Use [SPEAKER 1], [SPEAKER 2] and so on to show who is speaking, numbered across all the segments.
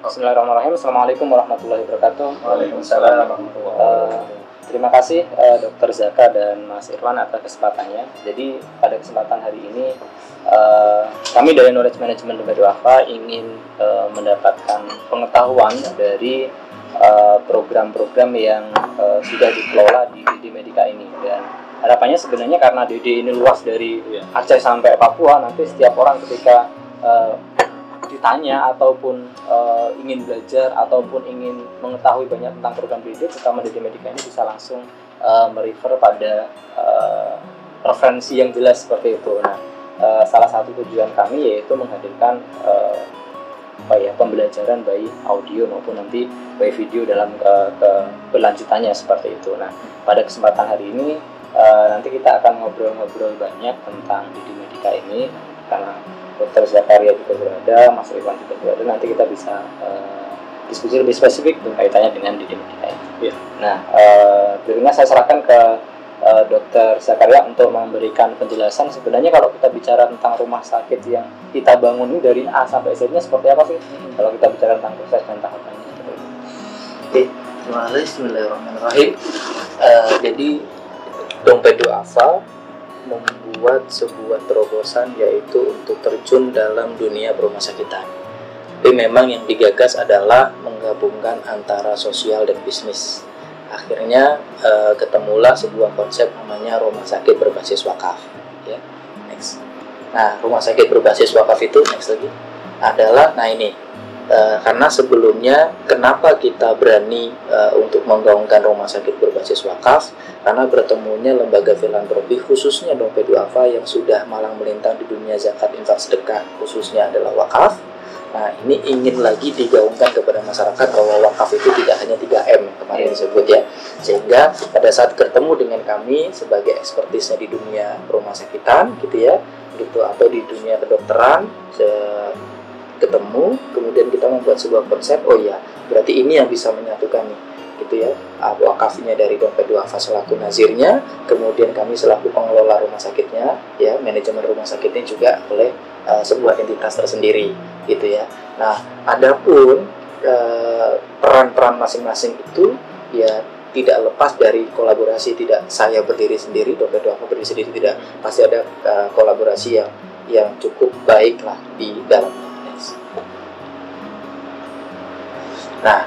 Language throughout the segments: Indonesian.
[SPEAKER 1] Bismillahirrahmanirrahim. Assalamualaikum warahmatullahi wabarakatuh.
[SPEAKER 2] Waalaikumsalam warahmatullahi
[SPEAKER 1] Eh, terima kasih eh, Dr. Zaka dan Mas Irwan atas kesempatannya. Jadi pada kesempatan hari ini eh, kami dari Knowledge Management Dompet Duafa ingin eh, mendapatkan pengetahuan dari eh, program-program yang eh, sudah dikelola di DD Medika ini dan harapannya sebenarnya karena DD ini luas dari
[SPEAKER 2] Iya.
[SPEAKER 1] Aceh sampai Papua nanti setiap orang ketika eh, ditanya ataupun eh, ingin belajar ataupun ingin mengetahui banyak tentang program DD terutama DD Medika ini bisa langsung eh, merefer pada eh, referensi yang jelas seperti itu. Nah, eh, salah satu tujuan kami yaitu menghadirkan eh, apa ya pembelajaran baik audio maupun nanti baik video dalam eh, keberlanjutannya seperti itu. Nah, pada kesempatan hari ini eh, nanti kita akan ngobrol-ngobrol banyak tentang DD Medika ini karena Dr. Zakaria juga berada, Mas Irwan juga berada. Nanti kita bisa eh, diskusi lebih spesifik kaitannya dengan Medika ini.
[SPEAKER 2] Iya.
[SPEAKER 1] Nah, berikutnya saya serahkan ke eh, Dr. Zakaria untuk memberikan penjelasan. Sebenarnya kalau kita bicara tentang rumah sakit yang kita bangun ini dari A sampai Z-nya seperti apa sih? Kalau kita bicara tentang proses dan tahapannya.
[SPEAKER 3] Oke. Bismillahirrahmanirrahim. Eh, jadi dompet duafa membuat sebuah terobosan yaitu untuk terjun dalam dunia berumah sakitan. Tapi memang yang digagas adalah menggabungkan antara sosial dan bisnis. Akhirnya eh, ketemulah sebuah konsep namanya rumah sakit berbasis wakaf. Ya, next. Nah, rumah sakit berbasis wakaf itu next lagi adalah, nah ini Eh, karena sebelumnya kenapa kita berani eh, untuk menggaungkan rumah sakit berbasis wakaf? Karena bertemunya lembaga filantropi khususnya dompet duafa yang sudah malang melintang di dunia zakat infak sedekah khususnya adalah wakaf. Nah ini ingin lagi digaungkan kepada masyarakat bahwa wakaf itu tidak hanya 3M yang kemarin disebut ya. Sehingga pada saat bertemu dengan kami sebagai ekspertisnya di dunia rumah sakitan gitu ya gitu atau di dunia kedokteran se- ketemu kemudian kita membuat sebuah konsep oh iya berarti ini yang bisa menyatukan nih gitu ya. Ah, wakafnya dari dompet duafa selaku nazirnya kemudian kami selaku pengelola rumah sakitnya ya manajemen rumah sakitnya juga oleh eh, sebuah entitas tersendiri gitu ya. Nah adapun eh, peran-peran masing-masing itu ya tidak lepas dari kolaborasi tidak saya berdiri sendiri dompet duafa berdiri sendiri tidak. Pasti ada eh, kolaborasi yang yang cukup baik lah di dalamnya Nah,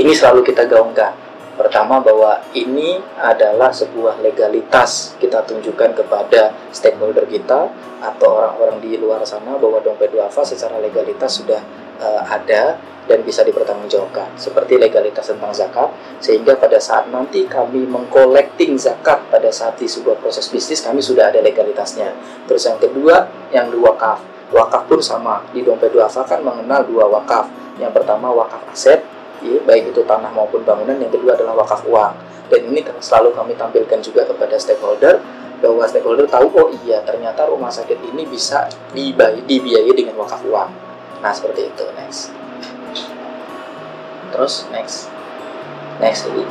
[SPEAKER 3] ini selalu kita gaungkan. Pertama bahwa ini adalah sebuah legalitas kita tunjukkan kepada stakeholder kita atau orang-orang di luar sana bahwa dompet duafa secara legalitas sudah eh, ada dan bisa dipertanggungjawabkan. Seperti legalitas tentang zakat sehingga pada saat nanti kami mengkolekting zakat pada saat di sebuah proses bisnis kami sudah ada legalitasnya. Terus yang kedua yang dua wakaf. Wakaf pun sama. Di dompet duafa kan mengenal dua wakaf. Yang pertama wakaf aset ya, baik itu tanah maupun bangunan. Yang kedua adalah wakaf uang. Dan ini selalu kami tampilkan juga kepada stakeholder bahwa stakeholder tahu oh iya ternyata rumah sakit ini bisa dibayai, dibiayai dengan wakaf uang. Nah seperti itu. Next. Terus next. Next lagi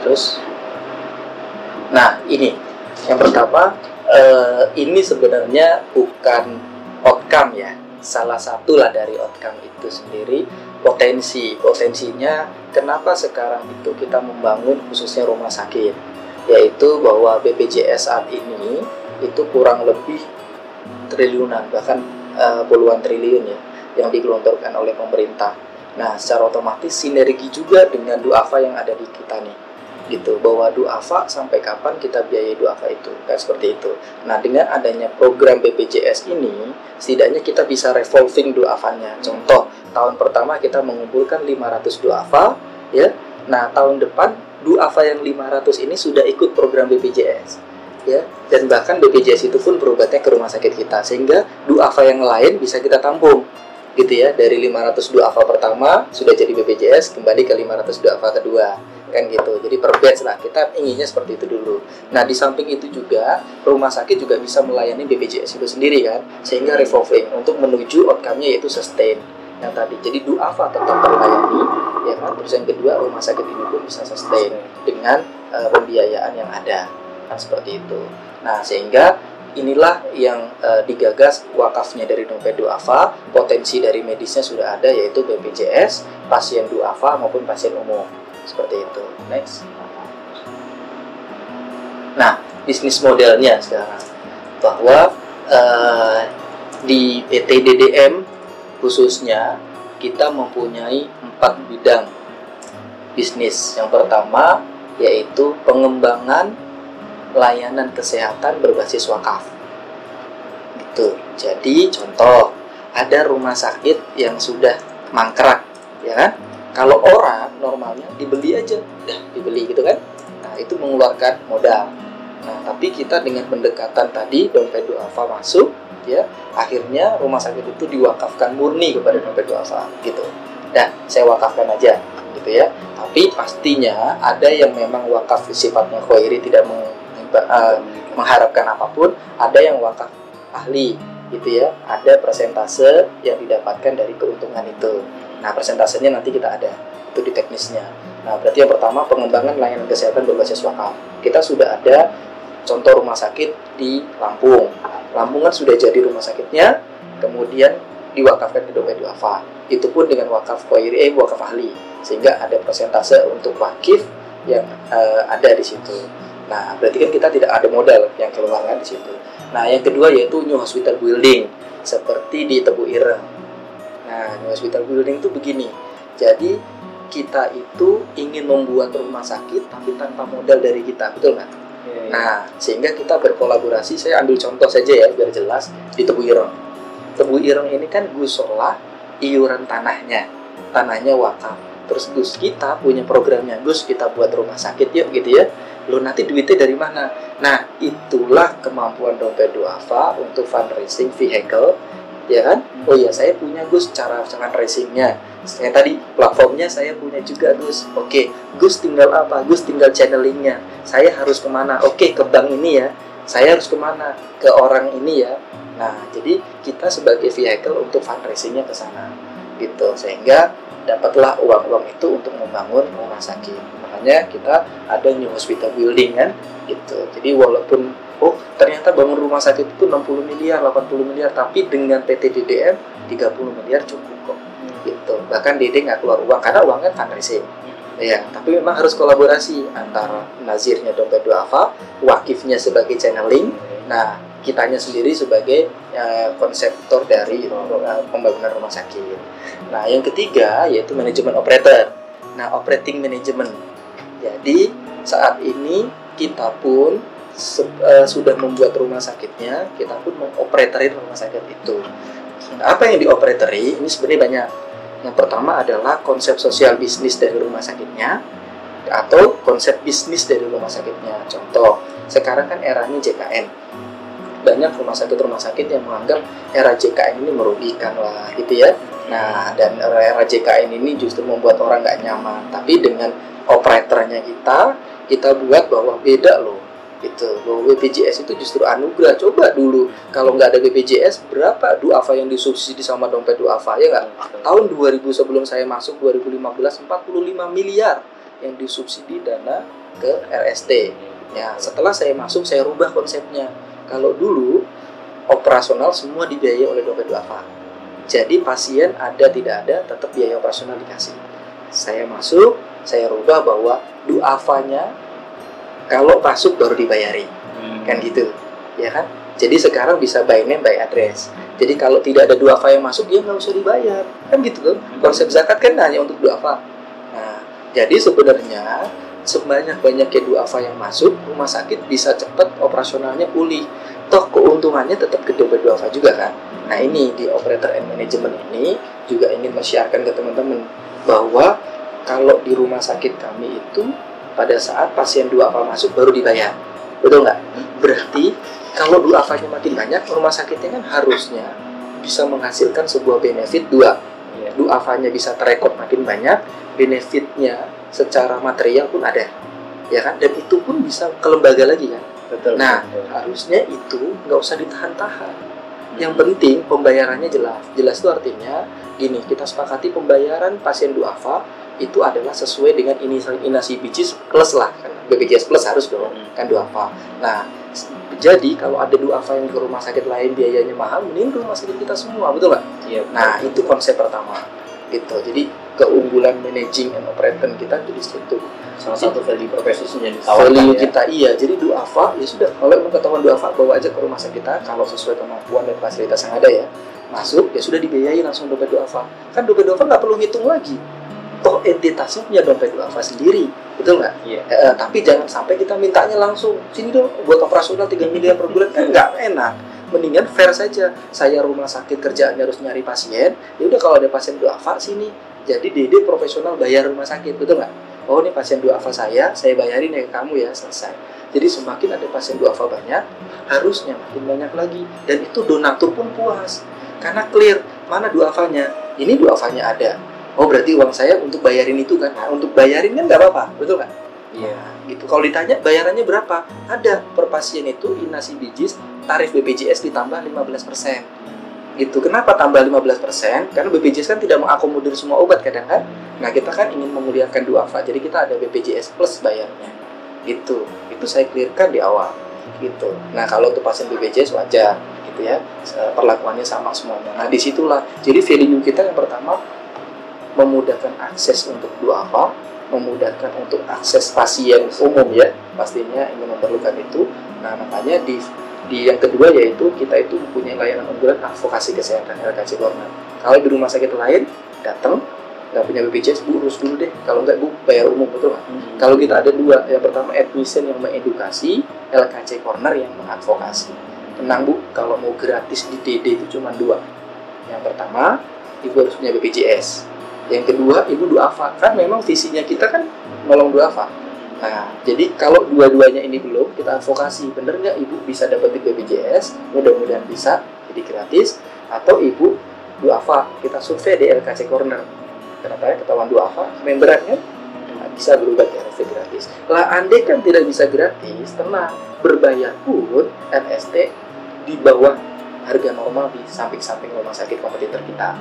[SPEAKER 3] terus. Nah ini. Yang pertama eh, ini sebenarnya bukan outcome ya. Salah satu lah dari outcome itu sendiri potensi potensinya kenapa sekarang itu kita membangun khususnya rumah sakit? Yaitu bahwa BPJS saat ini itu kurang lebih triliunan bahkan eh, puluhan triliun ya yang digelontorkan oleh pemerintah. Nah secara otomatis sinergi juga dengan duafa yang ada di kita nih gitu. Bahwa duafa sampai kapan kita biayai duafa itu? Kan seperti itu. Nah dengan adanya program BPJS ini setidaknya kita bisa revolving duafanya. Contoh tahun pertama kita mengumpulkan 500 duafa ya. Nah tahun depan duafa yang 500 ini sudah ikut program BPJS ya. Dan bahkan BPJS itu pun berobatnya ke rumah sakit kita sehingga duafa yang lain bisa kita tampung gitu ya. Dari 500 duafa pertama sudah jadi BPJS kembali ke 500 duafa kedua kan gitu. Jadi per batch lah kita inginnya seperti itu dulu. Nah di samping itu juga rumah sakit juga bisa melayani BPJS itu sendiri kan sehingga revolving untuk menuju outcome-nya yaitu sustain. Yang tadi jadi duafa tetap terlayani ya kan? Terus yang kedua rumah sakit ini pun bisa sustain dengan eh, pembiayaan yang ada. Kan seperti itu. Nah sehingga inilah yang uh, digagas wakafnya dari dompet duafa potensi dari medisnya sudah ada yaitu BPJS pasien duafa maupun pasien umum seperti itu next nah bisnis modelnya sekarang bahwa uh, di PT DDM khususnya kita mempunyai empat bidang bisnis yang pertama yaitu pengembangan layanan kesehatan berbasis wakaf. Gitu. Jadi contoh ada rumah sakit yang sudah mangkrak, ya kan? Kalau orang normalnya dibeli aja, dah dibeli gitu kan? Nah itu mengeluarkan modal. Nah tapi kita dengan pendekatan tadi dompet duafa masuk, ya akhirnya rumah sakit itu diwakafkan murni kepada dompet duafa gitu. Dan saya wakafkan aja, gitu ya. Tapi pastinya ada yang memang wakaf sifatnya khairi tidak meng uh, mengharapkan apa pun ada yang wakaf ahli gitu ya ada persentase yang didapatkan dari keuntungan itu nah persentasenya nanti kita ada itu di teknisnya. Nah berarti yang pertama pengembangan layanan kesehatan berbasis wakaf kita sudah ada contoh rumah sakit di Lampung. Lampung kan sudah jadi rumah sakitnya kemudian diwakafkan ke dompet duafa. Itu pun dengan wakaf koiri eh wakaf ahli. Sehingga ada persentase untuk wakif yang uh, ada di situ. Nah, berarti kan kita tidak ada modal yang keluar di situ. Nah, yang kedua yaitu new hospital building seperti di Tebu Ireng. Nah, new hospital building itu begini. Jadi kita itu ingin membuat rumah sakit tapi tanpa modal dari kita, betul nggak? Ya, ya. Nah, sehingga kita berkolaborasi. Saya ambil contoh saja ya biar jelas di Tebu Ireng. Tebu Ireng ini kan gusola iuran tanahnya, tanahnya wakaf. Terus Gus kita punya programnya Gus kita buat rumah sakit yuk gitu ya lo nanti duitnya dari mana nah itulah kemampuan dompet duafa untuk fundraising vehicle ya kan? Oh iya saya punya Gus cara fundraisingnya saya tadi platformnya saya punya juga Gus. Oke Gus tinggal apa? Gus tinggal channelingnya. Saya harus ke mana? Oke ke bank ini ya. Saya harus ke mana? Ke orang ini ya. Nah jadi kita sebagai vehicle untuk fundraisingnya ke sana gitu. Sehingga dapatlah uang-uang itu untuk membangun rumah sakit. Makanya kita ada new hospital building kan gitu. Jadi walaupun oh ternyata bangun rumah sakit itu 60 miliar 80 miliar tapi dengan PT DDM 30 miliar cukup kok hmm. gitu bahkan DD nggak keluar uang karena uangnya fundraising hmm. ya tapi memang harus kolaborasi antara nazirnya dompet duafa wakifnya sebagai channeling nah kitanya sendiri sebagai uh, konseptor dari uh, pembangunan rumah sakit. Nah, yang ketiga yaitu manajemen operator. Nah, operating management. Jadi, saat ini kita pun uh, sudah membuat rumah sakitnya, kita pun mengoperatori rumah sakit itu. Nah, apa yang dioperatori ini sebenarnya banyak. Yang pertama adalah konsep sosial bisnis dari rumah sakitnya atau konsep bisnis dari rumah sakitnya. Contoh, sekarang kan eranya JKN banyak rumah sakit rumah sakit yang menganggap era JKN ini merugikan lah gitu ya nah dan era JKN ini justru membuat orang nggak nyaman tapi dengan operatornya kita kita buat bahwa beda loh itu bahwa BPJS itu justru anugerah. Coba dulu kalau nggak ada BPJS berapa duafa yang disubsidi sama dompet duafa ya nggak? Tahun 2000 sebelum saya masuk 2015 45 miliar yang disubsidi dana ke RST ya setelah saya masuk saya rubah konsepnya. Kalau dulu operasional semua dibiayai oleh dompet duafa. Jadi pasien ada tidak ada tetap biaya operasional dikasih. Saya masuk, saya rubah bahwa duafanya kalau masuk baru dibayari. Hmm. Kan gitu. Ya kan? Jadi sekarang bisa by name by address. Jadi kalau tidak ada duafa yang masuk, ya nggak usah dibayar. Kan gitu kan? Konsep zakat kan hanya untuk duafa. Nah, jadi sebenarnya sebanyak-banyaknya duafa yang masuk, rumah sakit bisa cepat operasionalnya pulih. Toh keuntungannya tetap ke dompet duafa juga kan. Nah ini di operator and management ini juga ingin menyiarkan ke teman-teman bahwa kalau di rumah sakit kami itu pada saat pasien duafa masuk baru dibayar. Betul nggak? Berarti kalau duafanya makin banyak, rumah sakitnya kan harusnya bisa menghasilkan sebuah benefit dua. Iya. Duafanya bisa terekod makin banyak, benefitnya secara material pun ada ya kan dan itu pun bisa ke lembaga lagi kan
[SPEAKER 1] betul
[SPEAKER 3] nah
[SPEAKER 1] betul.
[SPEAKER 3] harusnya itu nggak usah ditahan-tahan Yang penting pembayarannya jelas. Jelas itu artinya gini, kita sepakati pembayaran pasien duafa itu adalah sesuai dengan inasi bijis plus lah kan BPJS plus harus dong
[SPEAKER 1] Hmm.
[SPEAKER 3] kan duafa. Nah, jadi kalau ada duafa yang ke rumah sakit lain biayanya mahal, mending ke rumah sakit kita semua, betul nggak?
[SPEAKER 1] Iya.
[SPEAKER 3] Nah, itu konsep pertama. Gitu. Jadi keunggulan managing and operating kita itu di situ.
[SPEAKER 1] salah satu value proposition yang ditawarkan
[SPEAKER 3] Value
[SPEAKER 1] ya.
[SPEAKER 3] kita iya. Jadi duafa ya sudah kalau emang ketahuan duafa bawa aja ke rumah sakit kita kalau sesuai kemampuan dan fasilitas yang ada ya. Masuk ya sudah dibiayai langsung dompet duafa. Kan dompet duafa nggak perlu ngitung lagi. Toh entitasnya punya dompet duafa sendiri, betul nggak?
[SPEAKER 1] Iya.
[SPEAKER 3] Eh, tapi jangan sampai kita mintanya langsung sini dong buat operasional 3 miliar per bulan kan nggak enak mendingan fair saja saya rumah sakit kerjaannya harus nyari pasien ya udah kalau ada pasien duafa sini jadi dede profesional bayar rumah sakit betul nggak oh ini pasien duafa saya saya bayarin ya ke kamu ya selesai jadi semakin ada pasien duafa banyak harusnya makin banyak lagi dan itu donatur pun puas karena clear mana duafanya ini duafanya ada oh berarti uang saya untuk bayarin itu kan nah, untuk bayarin kan nggak apa-apa betul nggak
[SPEAKER 1] Iya.
[SPEAKER 3] gitu. Kalau ditanya bayarannya berapa? Ada per pasien itu inasi bijis tarif BPJS ditambah 15%. Gitu. Kenapa tambah 15%? Karena BPJS kan tidak mengakomodir semua obat kadang kan. Nah, kita kan ingin memuliakan duafa. Jadi kita ada BPJS plus bayarnya. Gitu. Itu saya clearkan di awal. Gitu. Nah, kalau untuk pasien BPJS wajar gitu ya. Perlakuannya sama semuanya. Nah, di situlah. Jadi value kita yang pertama memudahkan akses untuk duafa, memudahkan untuk akses pasien umum ya pastinya ingin memerlukan itu nah makanya di di yang kedua yaitu kita itu mempunyai layanan unggulan advokasi kesehatan LKC Corner kalau di rumah sakit lain datang nggak punya BPJS bu urus dulu deh. Kalau nggak bu bayar umum betul nggak?
[SPEAKER 1] Hmm.
[SPEAKER 3] kalau kita ada dua yang pertama admission yang mengedukasi LKC Corner yang mengadvokasi. Tenang bu kalau mau gratis di DD itu cuma dua. Yang pertama ibu harus punya BPJS yang kedua ibu duafa kan memang visinya kita kan nolong duafa nah jadi kalau dua-duanya ini belum kita advokasi. Bener nggak ibu? Bisa dapat di BPJS mudah-mudahan bisa jadi gratis. Atau ibu duafa kita survei di LKC Corner. Kenapa ya? Ketahuan duafa memberannya nah, bisa berobat RST gratis. Lah andai kan tidak bisa gratis tenang. Berbayar pun RST di bawah harga normal di samping-samping rumah sakit kompetitor kita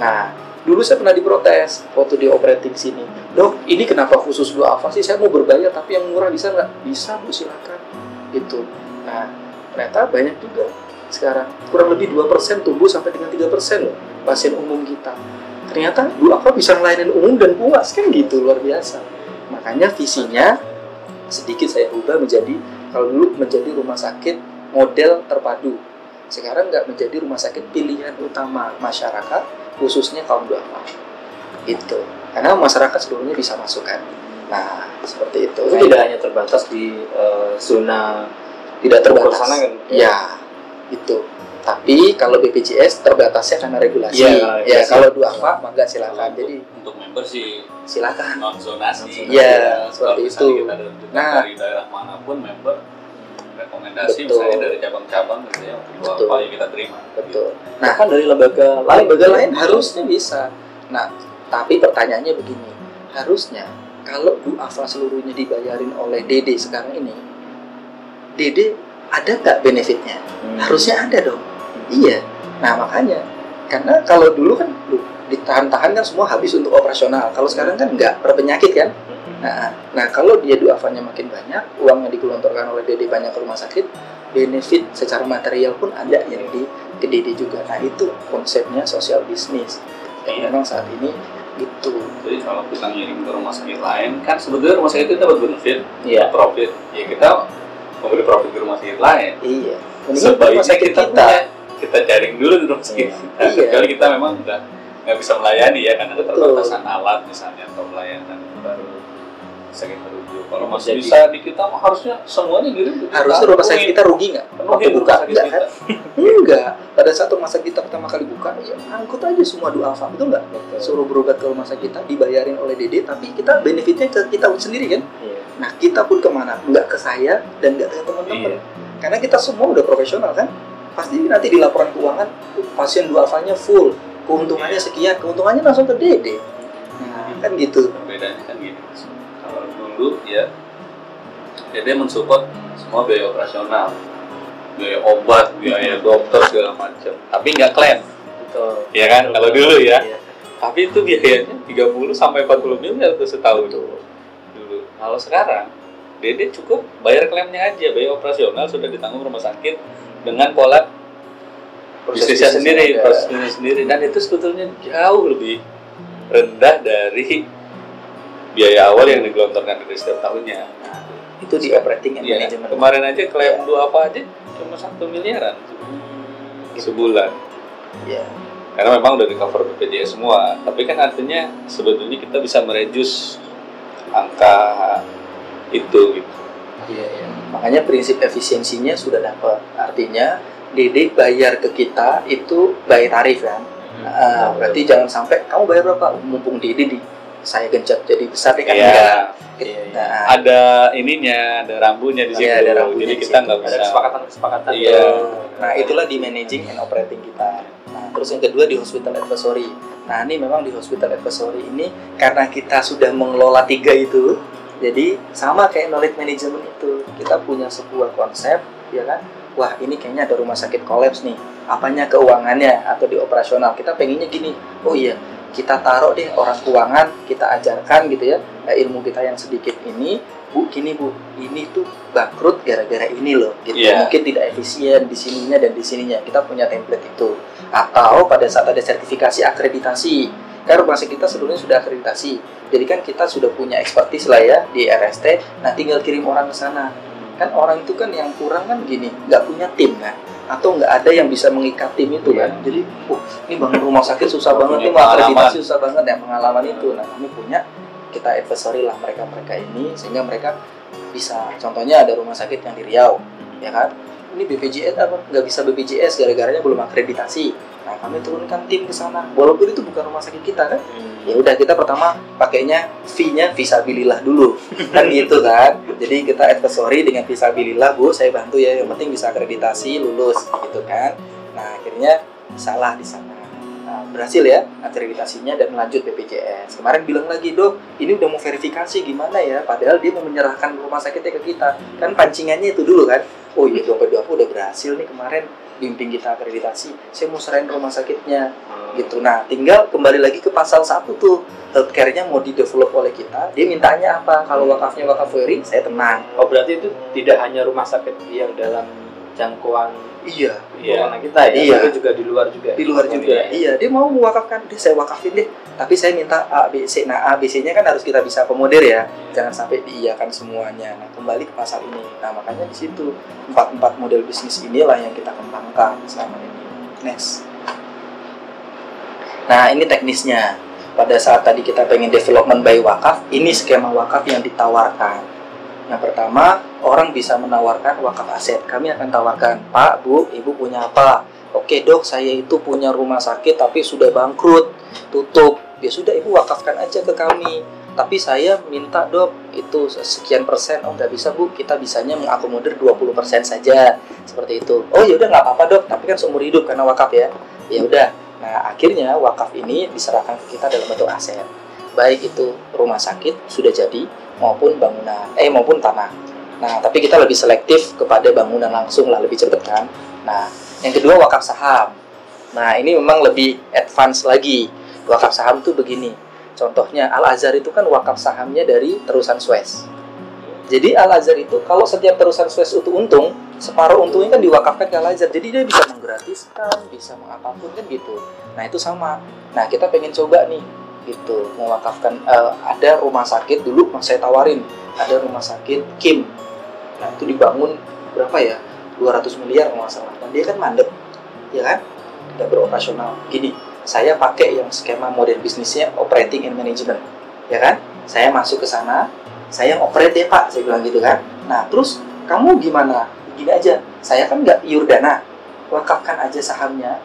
[SPEAKER 3] nah dulu saya pernah diprotes waktu di operating sini. Dok ini kenapa khusus duafa sih? Saya mau berbayar tapi yang murah bisa nggak? Bisa bu silakan. Gitu. Nah ternyata banyak juga sekarang. Kurang lebih 2% tumbuh sampai dengan 3% loh pasien umum kita. Ternyata duafa bisa ngelayanin umum dan puas kan gitu luar biasa. Makanya visinya sedikit saya ubah menjadi kalau dulu menjadi rumah sakit model terpadu. Sekarang nggak menjadi rumah sakit pilihan utama masyarakat khususnya kaum duafa itu karena masyarakat seluruhnya bisa masuk kan nah seperti itu
[SPEAKER 1] Itu tidak hanya terbatas di eh, zona
[SPEAKER 3] tidak terbatas
[SPEAKER 1] sana kan?
[SPEAKER 3] ya itu tapi kalau BPJS terbatasnya karena regulasi
[SPEAKER 1] Iya,
[SPEAKER 3] ya
[SPEAKER 1] regulasi.
[SPEAKER 3] kalau duafa maka silakan jadi
[SPEAKER 2] untuk, member sih
[SPEAKER 3] silakan
[SPEAKER 2] non zonasi.
[SPEAKER 3] Iya,
[SPEAKER 2] Kalau
[SPEAKER 3] seperti itu.
[SPEAKER 2] Kita
[SPEAKER 3] Nah.
[SPEAKER 2] dari daerah mana pun member rekomendasi
[SPEAKER 3] Betul.
[SPEAKER 2] misalnya dari cabang-cabang gitu ya untuk
[SPEAKER 3] Betul.
[SPEAKER 2] apa ya kita terima.
[SPEAKER 3] betul
[SPEAKER 1] Bahkan dari lembaga lain.
[SPEAKER 3] lembaga lain harusnya bisa. Nah, tapi pertanyaannya begini, harusnya kalau duafa seluruhnya dibayarin oleh DD sekarang ini, DD ada nggak benefitnya?
[SPEAKER 1] Hmm.
[SPEAKER 3] Harusnya ada dong. Iya. Nah makanya, karena kalau dulu kan lu, ditahan-tahan kan semua habis untuk operasional. Kalau sekarang kan nggak per penyakit kan. Nah, nah kalau dia duafanya makin banyak, uang yang digelontorkan oleh DD banyak ke rumah sakit, benefit secara material pun ada yang di ke DD juga. Nah itu konsepnya sosial bisnis. Yang memang saat ini gitu.
[SPEAKER 2] Jadi kalau kita ngirim ke rumah sakit lain kan sebetulnya rumah sakit itu dapat benefit,
[SPEAKER 1] Iya.
[SPEAKER 2] profit. Ya kita memberi profit ke rumah sakit lain.
[SPEAKER 3] Iya. Mendingan
[SPEAKER 2] Sebaiknya
[SPEAKER 3] rumah sakit
[SPEAKER 2] kita,
[SPEAKER 3] kita.
[SPEAKER 2] punya- kita jaring dulu di rumah sakit
[SPEAKER 1] Iya.
[SPEAKER 2] kita.
[SPEAKER 3] Iya.
[SPEAKER 2] Kecuali kita memang udah nggak bisa melayani ya karena keterbatasan alat misalnya atau pelayanan sakit merujuk. Kalau masih
[SPEAKER 1] Jadi-
[SPEAKER 2] bisa di kita mah harusnya semuanya kita.
[SPEAKER 3] Harusnya rumah sakit kita rugi nggak? Waktu
[SPEAKER 2] rumah
[SPEAKER 3] buka enggak
[SPEAKER 2] kita.
[SPEAKER 3] kan? Enggak. Pada saat rumah sakit kita pertama kali buka, ya angkut aja semua duafa, betul nggak? Suruh berobat ke rumah sakit kita, dibayarin oleh DD, tapi kita benefitnya ke kita sendiri kan?
[SPEAKER 1] Iya.
[SPEAKER 3] Nah kita pun ke mana? Nggak ke saya dan nggak ke teman-teman.
[SPEAKER 2] Iya.
[SPEAKER 3] Karena kita semua udah profesional kan? Pasti nanti di laporan keuangan pasien duafanya full, keuntungannya
[SPEAKER 2] Iya.
[SPEAKER 3] sekian, keuntungannya langsung ke DD. Nah, kan gitu.
[SPEAKER 2] Bedanya kan. Kalau dulu ya. DD mensupport semua biaya operasional. biaya obat biaya dokter segala macam. Tapi nggak klaim.
[SPEAKER 1] Betul.
[SPEAKER 2] Ya kan? Kalau dulu ya.
[SPEAKER 1] Iya.
[SPEAKER 2] tapi itu biayanya 30 sampai 40 miliar tuh setahun dulu. Kalau sekarang Dede cukup bayar klaimnya aja. Biaya operasional sudah ditanggung rumah sakit dengan pola bisnisnya sendiri prosesnya sendiri. Dan itu sebetulnya jauh lebih rendah dari biaya awal yang digelontorkan dari setiap tahunnya
[SPEAKER 3] itu di operating and
[SPEAKER 2] Iya,
[SPEAKER 3] management
[SPEAKER 2] kemarin aja klaim
[SPEAKER 3] Iya.
[SPEAKER 2] dua apa aja cuma satu miliaran sebulan
[SPEAKER 3] ya
[SPEAKER 2] karena memang udah di cover BPJS semua tapi kan artinya sebetulnya kita bisa mereduce angka itu gitu
[SPEAKER 3] Iya, iya. Makanya prinsip efisiensinya sudah dapat. Artinya Dede bayar ke kita itu bayar tarif kan. Ah, berarti jangan sampai kamu bayar berapa? Mumpung Dede di saya gencet jadi besar kan.
[SPEAKER 2] Iya,
[SPEAKER 1] iya.
[SPEAKER 3] Nah,
[SPEAKER 2] ada ininya ada rambunya di situ
[SPEAKER 3] Iya, ada rambunya
[SPEAKER 2] jadi
[SPEAKER 3] di
[SPEAKER 2] kita nggak
[SPEAKER 1] ada
[SPEAKER 2] bisa
[SPEAKER 1] kesepakatan kesepakatan
[SPEAKER 2] Iya.
[SPEAKER 3] Nah, itulah di managing and operating kita. Nah, terus yang kedua di hospital advisory. Nah, ini memang di hospital advisory ini karena kita sudah mengelola tiga itu, jadi sama kayak knowledge management itu. Kita punya sebuah konsep, ya kan? Wah, ini kayaknya ada rumah sakit kolaps nih. Apanya keuangannya atau di operasional? Kita pengennya gini. Oh iya, kita taruh deh orang keuangan, kita ajarkan gitu ya. Nah, ilmu kita yang sedikit ini, Bu, gini Bu, ini tuh bangkrut gara-gara ini loh. Gitu.
[SPEAKER 2] Iya.
[SPEAKER 3] Mungkin tidak efisien di sininya dan di sininya. Kita punya template itu. Atau pada saat ada sertifikasi akreditasi. Kan rumah sakit kita sebelumnya sudah akreditasi. Jadi kan kita sudah punya expertise lah ya di RST. Nah, tinggal kirim orang ke sana. Kan orang itu kan yang kurang kan gini, nggak punya tim kan. Atau nggak ada yang bisa mengikat tim itu kan. Jadi, oh, ini bangun rumah sakit susah banget nih, akreditasi susah banget ya pengalaman itu. Nah, kami punya kita advisory lah mereka-mereka ini sehingga mereka bisa contohnya ada rumah sakit yang di Riau ya kan ini BPJS apa? Nggak bisa BPJS gara-garanya belum akreditasi. Nah kami turunkan tim ke sana. Walaupun itu bukan rumah sakit kita kan? Ya udah kita pertama pakainya fee-nya visabilillah dulu. Kan gitu kan? Jadi kita advisory dengan visabilillah bu saya bantu ya yang penting bisa akreditasi lulus gitu kan? Nah akhirnya salah di sana berhasil ya akreditasinya dan lanjut BPJS. Kemarin bilang lagi dok, ini udah mau verifikasi gimana ya? Padahal dia mau menyerahkan rumah sakitnya ke kita. Kan pancingannya itu dulu kan? Oh iya dompet aku udah berhasil nih kemarin bimbing kita akreditasi. Saya mau serahin rumah sakitnya gitu. Nah, tinggal kembali lagi ke pasal satu tuh healthcare-nya mau di-develop oleh kita. Dia mintanya apa? Kalau wakafnya wakaf wearing, saya tenang.
[SPEAKER 1] oh berarti itu tidak hanya rumah sakit yang dalam jangkauan
[SPEAKER 3] Iya,
[SPEAKER 2] Iya.
[SPEAKER 1] kita ya
[SPEAKER 3] Iya.
[SPEAKER 1] juga di luar juga
[SPEAKER 3] di luar juga. Iya, dia mau mewakafkan, dia saya wakafin deh. Tapi saya minta A, B, C. Nah, A, B, C-nya kan harus kita bisa akomodir ya. Jangan sampai diiyakan semuanya. Nah, kembali ke pasal ini. Nah, makanya di situ empat-empat model bisnis inilah yang kita kembangkan selama ini. Next. Nah, ini teknisnya. Pada saat tadi kita pengen development by wakaf, ini skema wakaf yang ditawarkan. Yang pertama, orang bisa menawarkan wakaf aset. Kami akan tawarkan, Pak, Bu, Ibu punya apa? Oke dok, saya itu punya rumah sakit tapi sudah bangkrut, tutup. Ya sudah, Ibu wakafkan aja ke kami. Tapi saya minta dok, itu sekian persen. Oh nggak bisa Bu, kita bisanya mengakomodir 20 persen saja. Seperti itu. Oh ya udah nggak apa-apa dok, tapi kan seumur hidup karena wakaf ya. Ya udah. Nah akhirnya wakaf ini diserahkan ke kita dalam bentuk aset. Baik itu rumah sakit sudah jadi maupun bangunan, eh maupun tanah. Nah, tapi kita lebih selektif kepada bangunan langsung lah, lebih cepat kan. Nah, yang kedua wakaf saham. Nah, ini memang lebih advance lagi. Wakaf saham tuh begini. Contohnya Al Azhar itu kan wakaf sahamnya dari terusan Suez. Jadi Al Azhar itu kalau setiap terusan Suez itu untung, separuh untungnya kan diwakafkan ke Al Azhar. Jadi dia bisa menggratiskan, bisa mengapapun kan gitu. Nah, itu sama. Nah, kita pengen coba nih gitu mewakafkan eh, ada rumah sakit dulu mas saya tawarin ada rumah sakit Kim. Nah itu dibangun berapa ya? 200 miliar kalau salah. Dan dia kan mandek ya kan? Tidak beroperasional. Gini saya pakai yang skema model bisnisnya operating and management ya kan? Saya masuk ke sana saya operate ya pak saya bilang gitu kan. Nah terus kamu gimana? Gini aja saya kan nggak iur dana. Wakafkan aja sahamnya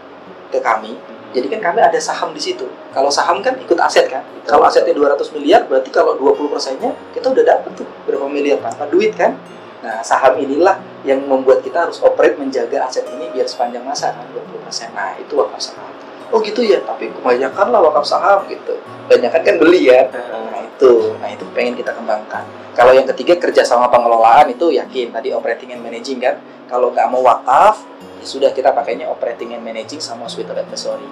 [SPEAKER 3] ke kami jadi kan kami ada saham di situ. Kalau saham kan ikut aset kan. Kalau asetnya 200 miliar, berarti kalau 20 persennya kita udah dapat tuh berapa miliar tanpa duit kan. Nah saham inilah yang membuat kita harus operate menjaga aset ini biar sepanjang masa kan 20 persen. Nah itu wakaf saham. Oh gitu ya, tapi kebanyakan lah wakaf saham gitu. Kebanyakan kan beli ya. Nah Itu, nah itu pengen kita kembangkan. Kalau yang ketiga kerjasama pengelolaan itu yakin tadi operating and managing kan. Kalau nggak mau wakaf, ya sudah kita pakainya operating and managing sama suite advisory.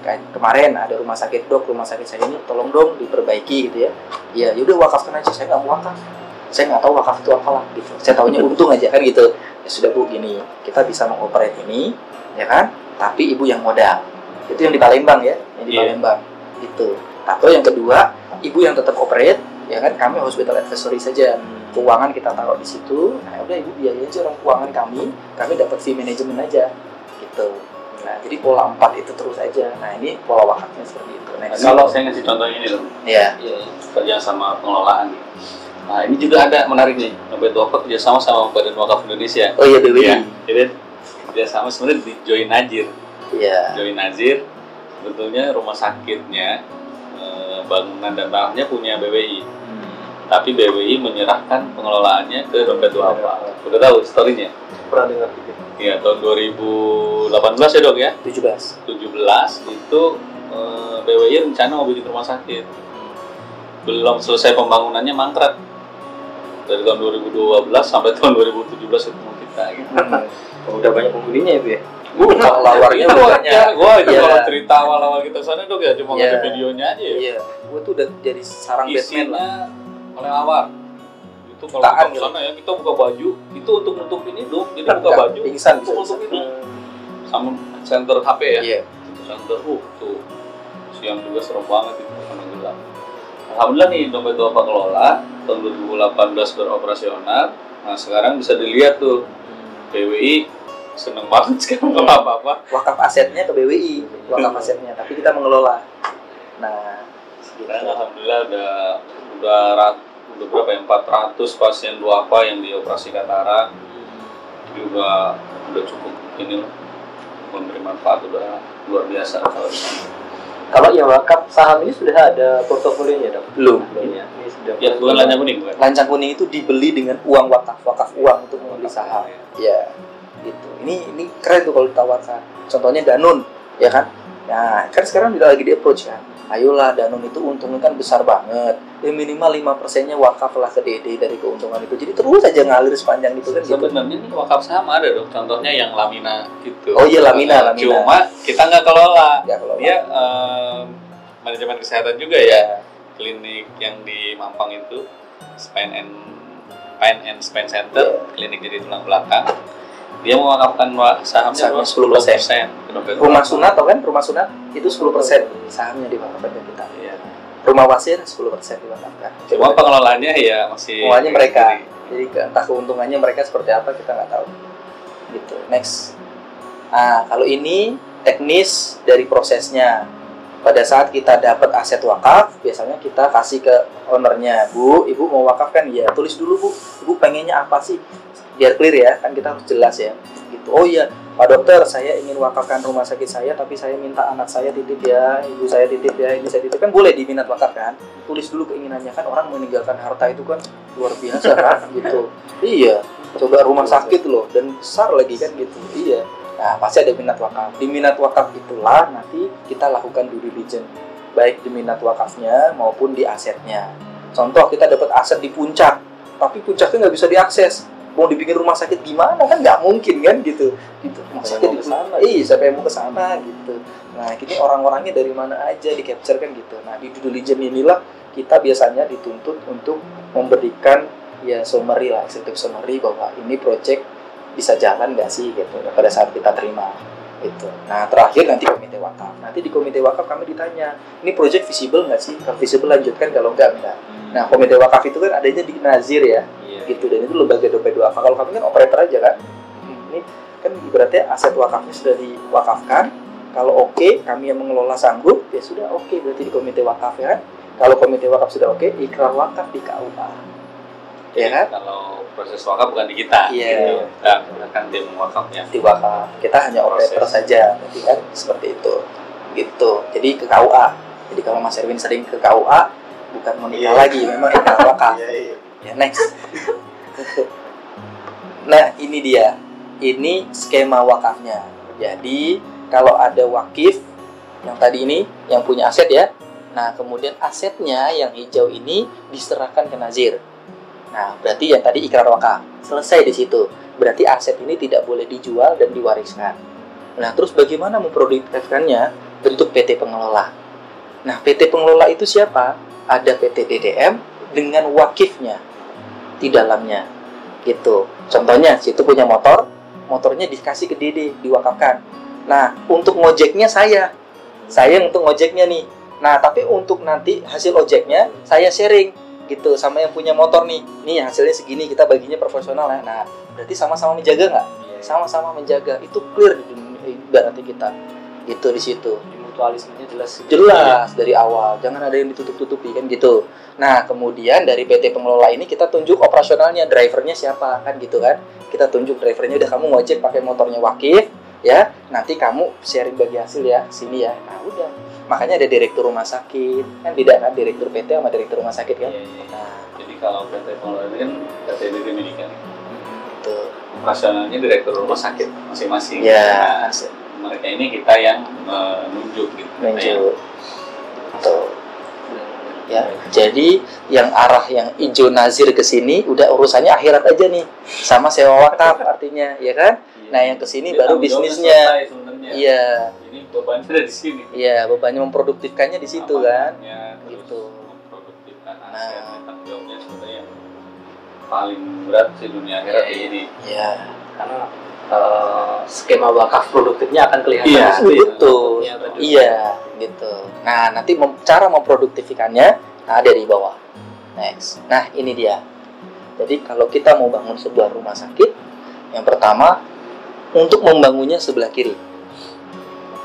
[SPEAKER 3] Kan kemarin ada rumah sakit dok, rumah sakit saya ini tolong dong diperbaiki gitu ya. Ya yaudah wakafkan aja, saya nggak mau wakaf. Saya nggak tahu wakaf itu apa lah gitu. Saya tahunya untung aja kan gitu. Ya sudah bu gini, kita bisa mengoperate ini, ya kan? Tapi ibu yang modal. Itu yang di Palembang ya, yang di
[SPEAKER 2] Iya.
[SPEAKER 3] Palembang. Itu. Atau yang kedua, ibu yang tetap operate, ya kan kami hospital advisory saja. Keuangan kita taruh di situ. Nah udah ibu biayai aja orang keuangan kami. Kami dapat fee manajemen aja. Gitu. Nah jadi pola empat itu terus aja. Nah ini pola wakafnya seperti itu.
[SPEAKER 2] Nah,
[SPEAKER 3] next
[SPEAKER 2] kalau saya ngasih contoh ini loh,
[SPEAKER 3] ya
[SPEAKER 2] Iya, kerja sama pengelolaan. Nah, ini juga ada menarik nih. Dompet wakaf kerja sama sama Badan Wakaf Indonesia.
[SPEAKER 3] oh iya BWI
[SPEAKER 2] Iya, jadi kerja sama sebenarnya di Join Najir.
[SPEAKER 3] iya.
[SPEAKER 2] Join Najir sebetulnya rumah sakitnya eh, bangunan dan tanahnya punya BWI. Tapi BWI menyerahkan pengelolaannya ke dompet duafa. Udah tahu storynya?
[SPEAKER 1] pernah dengar gitu
[SPEAKER 2] Iya, tahun 2018 ya dok ya.
[SPEAKER 3] 17
[SPEAKER 2] 17 itu eh, BWI rencana mau bikin rumah sakit. Belum selesai pembangunannya mangkrak. Dari tahun 2012 sampai tahun 2017 itu mau kita gitu.
[SPEAKER 3] hmm.
[SPEAKER 1] udah banyak penghuninya ya bu ya
[SPEAKER 3] Bukan lawarnya
[SPEAKER 2] itu
[SPEAKER 3] banyak.
[SPEAKER 2] Wah, itu
[SPEAKER 3] Iya.
[SPEAKER 2] kalau cerita awal-awal kita sana dok ya cuma ada videonya aja ya.
[SPEAKER 3] iya gua tuh udah jadi sarang Batman lah
[SPEAKER 2] Isinya oleh awar. Itu kalau
[SPEAKER 3] Jutaan
[SPEAKER 2] kita sana ya kita buka baju, itu untuk nutupin hidung, jadi buka baju
[SPEAKER 3] pingsan
[SPEAKER 2] untuk
[SPEAKER 3] bisa,
[SPEAKER 2] nutup
[SPEAKER 3] bisa.
[SPEAKER 2] hidung. Sama center HP ya.
[SPEAKER 3] iya
[SPEAKER 2] center uh tuh siang juga serem banget itu karena gelap Alhamdulillah nih dompet apa kelola tahun 2018 beroperasional nah sekarang bisa dilihat tuh PWI seneng banget sekarang kalau apa-apa.
[SPEAKER 3] Wakaf asetnya ke BWI wakaf asetnya tapi kita mengelola. Nah
[SPEAKER 2] sekarang. Alhamdulillah udah udah rat, udah berapa ya 400 pasien duafa yang dioperasi katarak juga udah cukup ini loh memberi manfaat udah luar biasa. Kalau
[SPEAKER 1] kalau yang wakaf saham ini sudah ada portofolionya dok?
[SPEAKER 3] Belum.
[SPEAKER 1] Belum ya? Ini sudah
[SPEAKER 2] ya bukan lancang kuning bukan
[SPEAKER 3] lancang kuning itu dibeli dengan uang wakaf wakaf uang untuk membeli saham. Ya gitu. Ini ini keren tuh kalau ditawarkan. Contohnya Danun ya kan? Nah kan sekarang udah lagi di approach kan? Ayolah Danun itu untungnya kan besar banget. Ya minimal 5 persennya wakaf lah ke DD dari keuntungan itu. Jadi terus aja ngalir sepanjang itu kan gitu.
[SPEAKER 2] Sebenarnya ini wakaf saham ada dok, contohnya yang Lamina gitu.
[SPEAKER 3] Oh iya, Lamina, Lamina.
[SPEAKER 2] Cuma kita nggak kelola.
[SPEAKER 3] ya kalau
[SPEAKER 2] Dia eh, manajemen kesehatan juga ya, klinik yang di Mampang itu, Spine and Spine and Spine Center,
[SPEAKER 3] Iya.
[SPEAKER 2] klinik jadi tulang belakang. Dia mewakafkan wa- sahamnya
[SPEAKER 3] Sahamnya
[SPEAKER 2] berapa?
[SPEAKER 3] 10%.
[SPEAKER 2] ke dompet
[SPEAKER 3] rumah sunat tau kan? Rumah sunat itu 10 persen. Sahamnya diwakafkan ke kita
[SPEAKER 2] Iya.
[SPEAKER 3] rumah wasir 10 persen diwakafkan
[SPEAKER 2] Cuma pengelolaannya ya masih
[SPEAKER 3] Semuanya mereka. jadi entah keuntungannya mereka seperti apa kita nggak tahu. Gitu. Next. Nah kalau ini teknis dari prosesnya. Pada saat kita dapat aset wakaf biasanya kita kasih ke ownernya. Bu ibu mau wakaf kan ya tulis dulu bu. Ibu pengennya apa sih biar clear ya kan kita harus jelas ya. Gitu. Oh iya pak dokter saya ingin wakafkan rumah sakit saya tapi saya minta anak saya titip ya ibu saya titip ya ini saya titip. Kan boleh diminat wakaf kan? Tulis dulu keinginannya. Kan orang meninggalkan harta itu kan luar biasa kan? Gitu. Iya coba rumah sakit loh dan besar lagi kan gitu. Iya. Nah pasti ada minat wakaf. Di minat wakaf itulah nanti kita lakukan due diligence. Baik di minat wakafnya maupun di asetnya. Contoh kita dapat aset di puncak tapi puncaknya nggak bisa diakses mau dibikin rumah sakit gimana? Kan nggak mungkin kan gitu. Gitu. Rumah sakit di
[SPEAKER 1] sana?
[SPEAKER 3] iya siapa yang mau ke sana gitu. Nah ini orang-orangnya dari mana aja di capture kan gitu. Nah di due diligence inilah kita biasanya dituntut untuk memberikan ya summary lah executive summary bahwa ini project bisa jalan nggak sih gitu pada saat kita terima itu nah terakhir nanti komite wakaf. Nanti di komite wakaf kami ditanya ini project visible nggak sih? Kalau visible lanjutkan kalau enggak enggak nah komite wakaf itu kan adanya di Nazir ya. Gitu. Dan itu lembaga dompet duafa kalau kami kan operator aja kan. Hmm, ini kan ibaratnya aset wakafnya sudah diwakafkan. Kalau oke kami yang mengelola sanggup ya sudah oke. Berarti di komite wakaf ya kan. Kalau komite wakaf sudah oke ikrar wakaf di KUA ya kan?
[SPEAKER 2] Kalau proses wakaf bukan di kita,
[SPEAKER 3] Iya.
[SPEAKER 2] gitu. Kita gunakan tim wakafnya.
[SPEAKER 3] di wakaf. Kita hanya operator saja berarti kan? Seperti itu. Gitu. Jadi ke KUA jadi kalau Mas Erwin sering ke KUA bukan mau nikah
[SPEAKER 1] Iya.
[SPEAKER 3] lagi memang ikrar wakaf ya next nah ini dia ini skema wakafnya jadi kalau ada wakif yang tadi ini yang punya aset ya Nah, kemudian asetnya yang hijau ini diserahkan ke nazir. Nah, berarti yang tadi ikrar wakaf selesai di situ. Berarti aset ini tidak boleh dijual dan diwariskan. Nah, terus bagaimana memproduktifkannya? Bentuk PT pengelola. Nah, PT pengelola itu siapa? Ada PT DDM dengan wakifnya di dalamnya. Gitu. Contohnya, situ punya motor, motornya dikasih ke Dede, diwakafkan. Nah, untuk ngojeknya saya. Saya untuk ngojeknya nih. Nah, tapi untuk nanti hasil ojeknya saya sharing gitu sama yang punya motor nih. Nih hasilnya segini kita baginya profesional ya. Nah, berarti sama-sama menjaga nggak? Sama-sama menjaga. Itu clear di dunia ibaratnya kita. Gitu di situ.
[SPEAKER 1] Mutualismenya jelas.
[SPEAKER 3] Jelas dari awal. Jangan ada yang ditutup-tutupi kan gitu. Nah, kemudian dari PT pengelola ini kita tunjuk operasionalnya, drivernya siapa kan gitu kan. Kita tunjuk drivernya udah kamu ngojek pakai motornya wakif ya. Nanti kamu sharing bagi hasil ya sini ya. Nah, udah makanya ada direktur rumah sakit kan beda kan direktur PT sama direktur rumah sakit kan
[SPEAKER 2] Iya, iya.
[SPEAKER 3] nah
[SPEAKER 2] Jadi kalau PT pengelola ini kan PT Medica.
[SPEAKER 3] itu
[SPEAKER 2] Operasionalnya direktur rumah sakit masing-masing.
[SPEAKER 3] ya
[SPEAKER 2] Nah, mereka ini kita yang menunjuk gitu.
[SPEAKER 3] Menunjuk tuh ya jadi yang arah yang hijau nazir ke sini udah urusannya akhirat aja nih sama sewa wakaf artinya ya kan
[SPEAKER 2] Iya.
[SPEAKER 3] nah yang ke sini baru bisnisnya iya
[SPEAKER 2] Ini bebannya ada di sini.
[SPEAKER 3] iya bebannya memproduktifkannya di situ kan Gitu.
[SPEAKER 2] Memproduktifkan
[SPEAKER 3] Nah.
[SPEAKER 2] jawabnya sebenarnya yang paling berat sih dunia akhirat
[SPEAKER 1] Iya, iya.
[SPEAKER 2] ini.
[SPEAKER 3] ya
[SPEAKER 1] Karena eh, skema wakaf produktifnya akan kelihatan
[SPEAKER 2] Iya.
[SPEAKER 1] di situ ya.
[SPEAKER 3] betul.
[SPEAKER 1] Ya, betul.
[SPEAKER 3] iya gitu. Nah nanti mem- cara memproduktifikannya nah, ada di bawah. Next. Nah ini dia. Jadi kalau kita mau bangun sebuah rumah sakit yang pertama untuk membangunnya sebelah kiri.